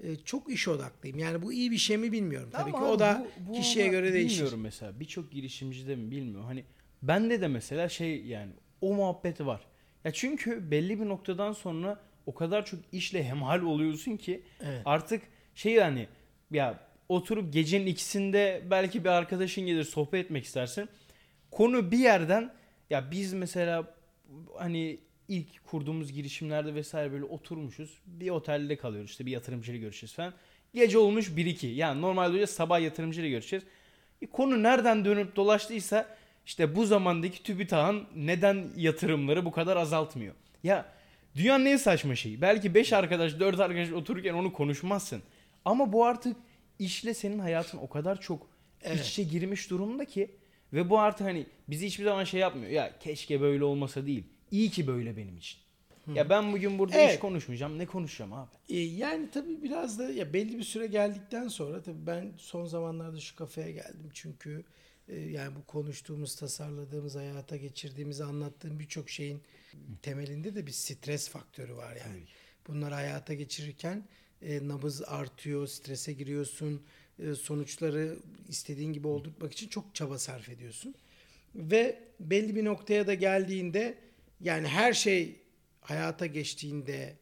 Ee, çok iş odaklıyım. Yani bu iyi bir şey mi bilmiyorum. Tabii Ama ki abi o da bu- bu kişiye göre değişir. Bilmiyorum mesela birçok girişimci de mi bilmiyorum. Hani bende de mesela şey yani o muhabbeti var. Ya çünkü belli bir noktadan sonra o kadar çok işle hemhal oluyorsun ki Evet. artık şey yani ya oturup gecenin ikisinde belki bir arkadaşın gelir sohbet etmek istersin. Konu bir yerden ya biz mesela hani ilk kurduğumuz girişimlerde vesaire böyle oturmuşuz. Bir otelde kalıyoruz işte bir yatırımcıyla görüşeceğiz falan. Gece olmuş 1-2. Yani normalde öyle sabah yatırımcıyla görüşeceğiz. E, konu nereden dönüp dolaştıysa işte bu zamandaki TÜBİTAK'ın neden yatırımları bu kadar azaltmıyor? Ya dünyanın en saçma şeyi. Belki 5 arkadaş 4 arkadaş otururken onu konuşmazsın. Ama bu artık işle senin hayatın o kadar çok Evet. iç içe girmiş durumda ki ve bu artık hani bizi hiçbir zaman şey yapmıyor. Ya keşke böyle olmasa değil. İyi ki böyle benim için. Ya ben bugün burada Evet. iş konuşmayacağım. Ne konuşacağım abi? E, yani tabii biraz da ya belli bir süre geldikten sonra tabii ben son zamanlarda şu kafeye geldim çünkü e, yani bu konuştuğumuz, tasarladığımız, hayata geçirdiğimiz, anlattığım birçok şeyin temelinde de bir stres faktörü var yani. Bunları hayata geçirirken e, nabız artıyor, strese giriyorsun, sonuçları istediğin gibi oldurtmak için çok çaba sarf ediyorsun. Ve belli bir noktaya da geldiğinde yani her şey hayata geçtiğinde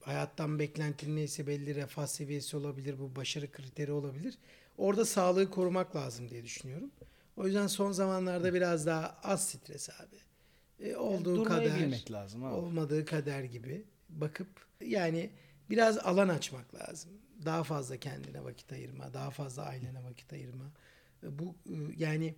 hayattan beklentin neyse belli refah seviyesi olabilir, bu başarı kriteri olabilir. Orada sağlığı korumak lazım diye düşünüyorum. O yüzden son zamanlarda biraz daha az stres abi. E, olduğu kadar, bilmek lazım abi. olmadığı kader gibi bakıp yani biraz alan açmak lazım. Daha fazla kendine vakit ayırma, daha fazla ailene vakit ayırma. E, Bu e, yani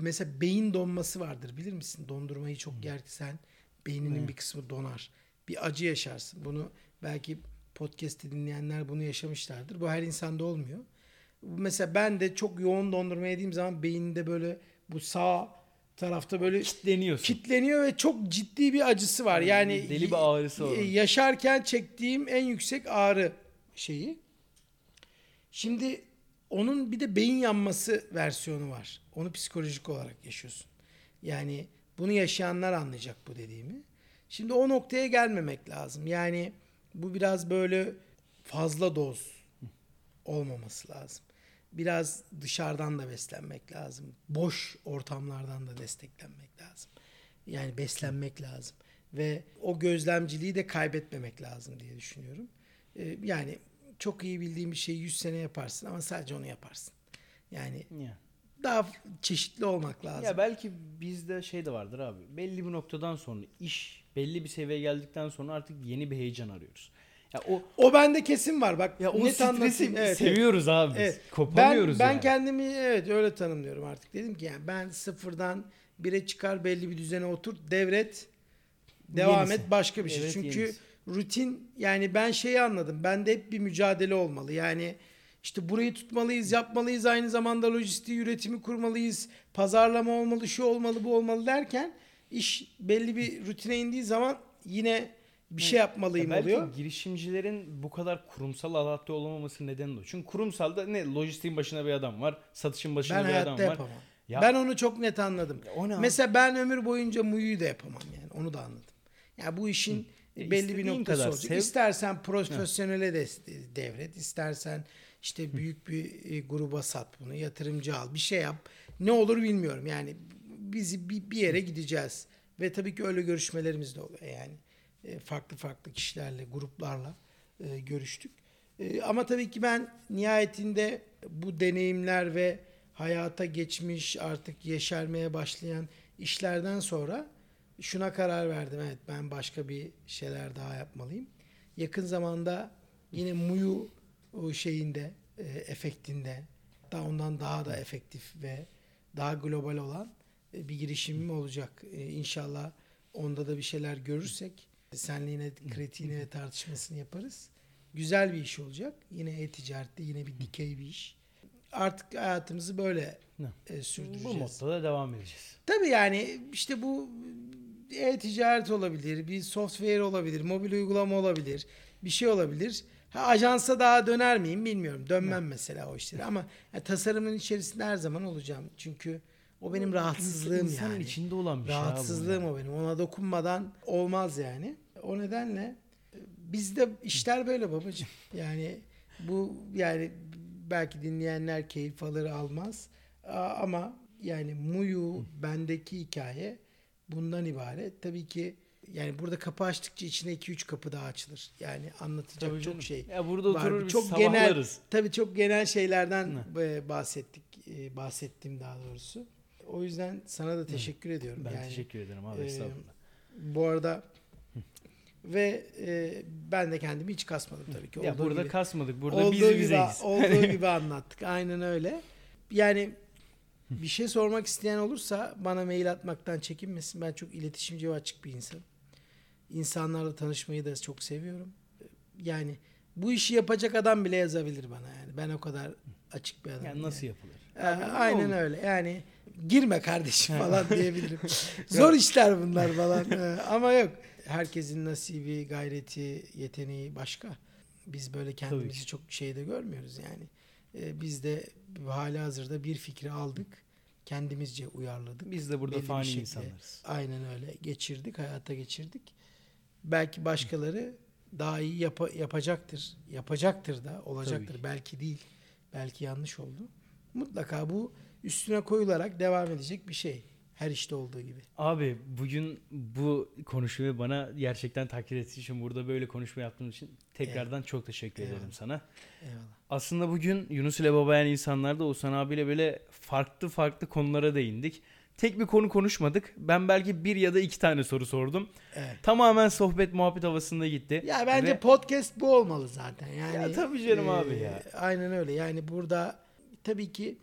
mesela beyin donması vardır bilir misin? Dondurmayı çok yersen beyninin bir kısmı donar. Bir acı yaşarsın. Bunu belki podcast'i dinleyenler bunu yaşamışlardır. Bu her insanda olmuyor. Mesela ben de çok yoğun dondurma yediğim zaman beyninde böyle bu sağ tarafta böyle Kitleniyorsun. kitleniyor ve çok ciddi bir acısı var. Yani Deli bir ağrısı var. Yaşarken çektiğim en yüksek ağrı şeyi. Şimdi onun bir de beyin yanması versiyonu var. Onu psikolojik olarak yaşıyorsun. Yani bunu yaşayanlar anlayacak bu dediğimi. Şimdi o noktaya gelmemek lazım. Yani bu biraz böyle fazla doz olmaması lazım. Biraz dışarıdan da beslenmek lazım. Boş ortamlardan da desteklenmek lazım. Yani beslenmek lazım. Ve o gözlemciliği de kaybetmemek lazım diye düşünüyorum. Ee, yani çok iyi bildiğin bir şeyi 100 sene yaparsın ama sadece onu yaparsın. Yani Ya. daha çeşitli olmak lazım. Ya belki bizde şey de vardır abi. Belli bir noktadan sonra iş belli bir seviyeye geldikten sonra artık yeni bir heyecan arıyoruz. Ya o o bende kesin var. Bak ya o stresi evet. seviyoruz abi biz. Evet. Kopamıyoruz ben, ben yani. kendimi evet öyle tanımlıyorum artık. Dedim ki yani ben sıfırdan bire çıkar belli bir düzene otur devret devam Yenisi. et başka bir şey. Evet, Çünkü yenisi. Rutin yani ben şeyi anladım. Bende hep bir mücadele olmalı. Yani işte burayı tutmalıyız, yapmalıyız. Aynı zamanda lojistiği, üretimi kurmalıyız. Pazarlama olmalı, şu olmalı, bu olmalı derken iş belli bir rutine indiği zaman yine bir şey yapmalıyım Ya belki oluyor. girişimcilerin bu kadar kurumsal adapte olamaması nedeni de o. Çünkü kurumsalda ne lojistiğin başına bir adam var, satışın başına Ben bir adam var. yapamam. Ya- Ben onu çok net anladım. Ya? Mesela ben ömür boyunca muyu da yapamam yani. Onu da anladım. Ya bu işin E, belli bir noktası kadar olacak. sev. İstersen profesyonele de devret, istersen işte büyük bir e, gruba sat bunu, yatırımcı al, bir şey yap. Ne olur bilmiyorum. Yani biz bir, bir yere gideceğiz ve tabii ki öyle görüşmelerimiz de oluyor. Yani e, farklı farklı kişilerle, gruplarla e, görüştük. E, ama tabii ki ben nihayetinde bu deneyimler ve hayata geçmiş artık yeşermeye başlayan işlerden sonra şuna karar verdim. Evet ben başka bir şeyler daha yapmalıyım. Yakın zamanda yine Muyu o şeyinde, e, efektinde daha ondan daha da efektif ve daha global olan e, bir girişimim olacak. E, İnşallah onda da bir şeyler görürsek senle yine kritiğini ve tartışmasını yaparız. Güzel bir iş olacak. Yine e-ticarette yine bir dikey bir iş. Artık hayatımızı böyle e, sürdüreceğiz. Bu modda da devam edeceğiz. Tabii yani işte bu e-ticaret olabilir, bir software olabilir, mobil uygulama olabilir, bir şey olabilir. Ha, ajansa daha döner miyim bilmiyorum. Dönmem mesela o işleri ama ya, tasarımın içerisinde her zaman olacağım. Çünkü o benim rahatsızlığım İnsanın yani. içinde olan bir şey. abi bu Rahatsızlığım o benim. Ona dokunmadan olmaz yani. O nedenle e, bizde işler böyle babacığım. Yani bu yani belki dinleyenler keyif alır almaz. Ama yani Muyu bendeki hikaye bundan ibaret. Tabii ki yani burada kapı açtıkça içine 2-3 kapı daha açılır. Yani anlatacak Tabii çok canım. şey. Ya burada var. oturur biz çok genel sabahlarız. tabii çok genel şeylerden e, bahsettik e, bahsettim daha doğrusu. O yüzden sana da teşekkür ediyorum. Ben yani, teşekkür ederim abi e, estağfurullah. Bu arada ve e, ben de kendimi hiç kasmadım tabii ki. Ya Olduğu burada gibi, kasmadık. Burada biz gibi, bizeyiz. olduğu gibi anlattık. Aynen öyle. Yani bir şey sormak isteyen olursa bana mail atmaktan çekinmesin. Ben çok iletişimci ve açık bir insanım. İnsanlarla tanışmayı da çok seviyorum. Yani bu işi yapacak adam bile yazabilir bana yani. Ben o kadar açık bir adamım. Yani nasıl yani. yapılır? Ee, aynen olur? öyle. Yani girme kardeşim falan diyebilirim. Zor işler bunlar falan. Ee, ama yok. Herkesin nasibi, gayreti, yeteneği başka. Biz böyle kendimizi çok şeyde görmüyoruz yani. Ee, biz de hali hazırda bir fikri aldık. Kendimizce uyarladık. Biz de burada Belli fani şekilde. insanlarız. Aynen öyle. Geçirdik, hayata geçirdik. Belki başkaları daha iyi yapa- yapacaktır. Yapacaktır da, olacaktır. Tabii ki. Belki değil. Belki yanlış oldu. Mutlaka bu üstüne koyularak devam edecek bir şey. Her işte olduğu gibi. Abi bugün bu konuşmayı bana gerçekten takdir ettiğin için burada böyle konuşma yaptığın için tekrardan çok teşekkür ederim Eyvallah. sana. Eyvallah. Aslında bugün Yunus ile Babayan insanlarda Oğuzhan abiyle böyle farklı farklı konulara değindik. Tek bir konu konuşmadık. Ben belki bir ya da iki tane soru sordum. Evet. Tamamen sohbet muhabbet havasında gitti. Ya bence Ve- podcast bu olmalı zaten. Yani Ya tabii canım e, abi ya. Aynen öyle. Yani burada tabii ki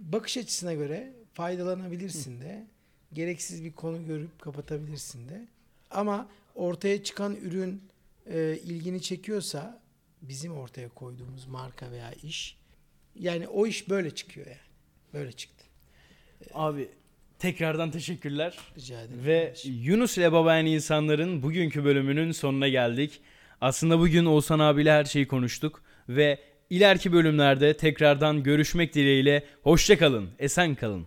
bakış açısına göre faydalanabilirsin de. Gereksiz bir konu görüp kapatabilirsin de. Ama ortaya çıkan ürün e, ilgini çekiyorsa bizim ortaya koyduğumuz marka veya iş yani o iş böyle çıkıyor yani. Böyle çıktı. Abi tekrardan teşekkürler. Rica ederim. Ve kardeşim. Yunus ile Babayan insanların bugünkü bölümünün sonuna geldik. Aslında bugün Oğuzhan abiyle her şeyi konuştuk ve ileriki bölümlerde tekrardan görüşmek dileğiyle hoşça kalın, esen kalın.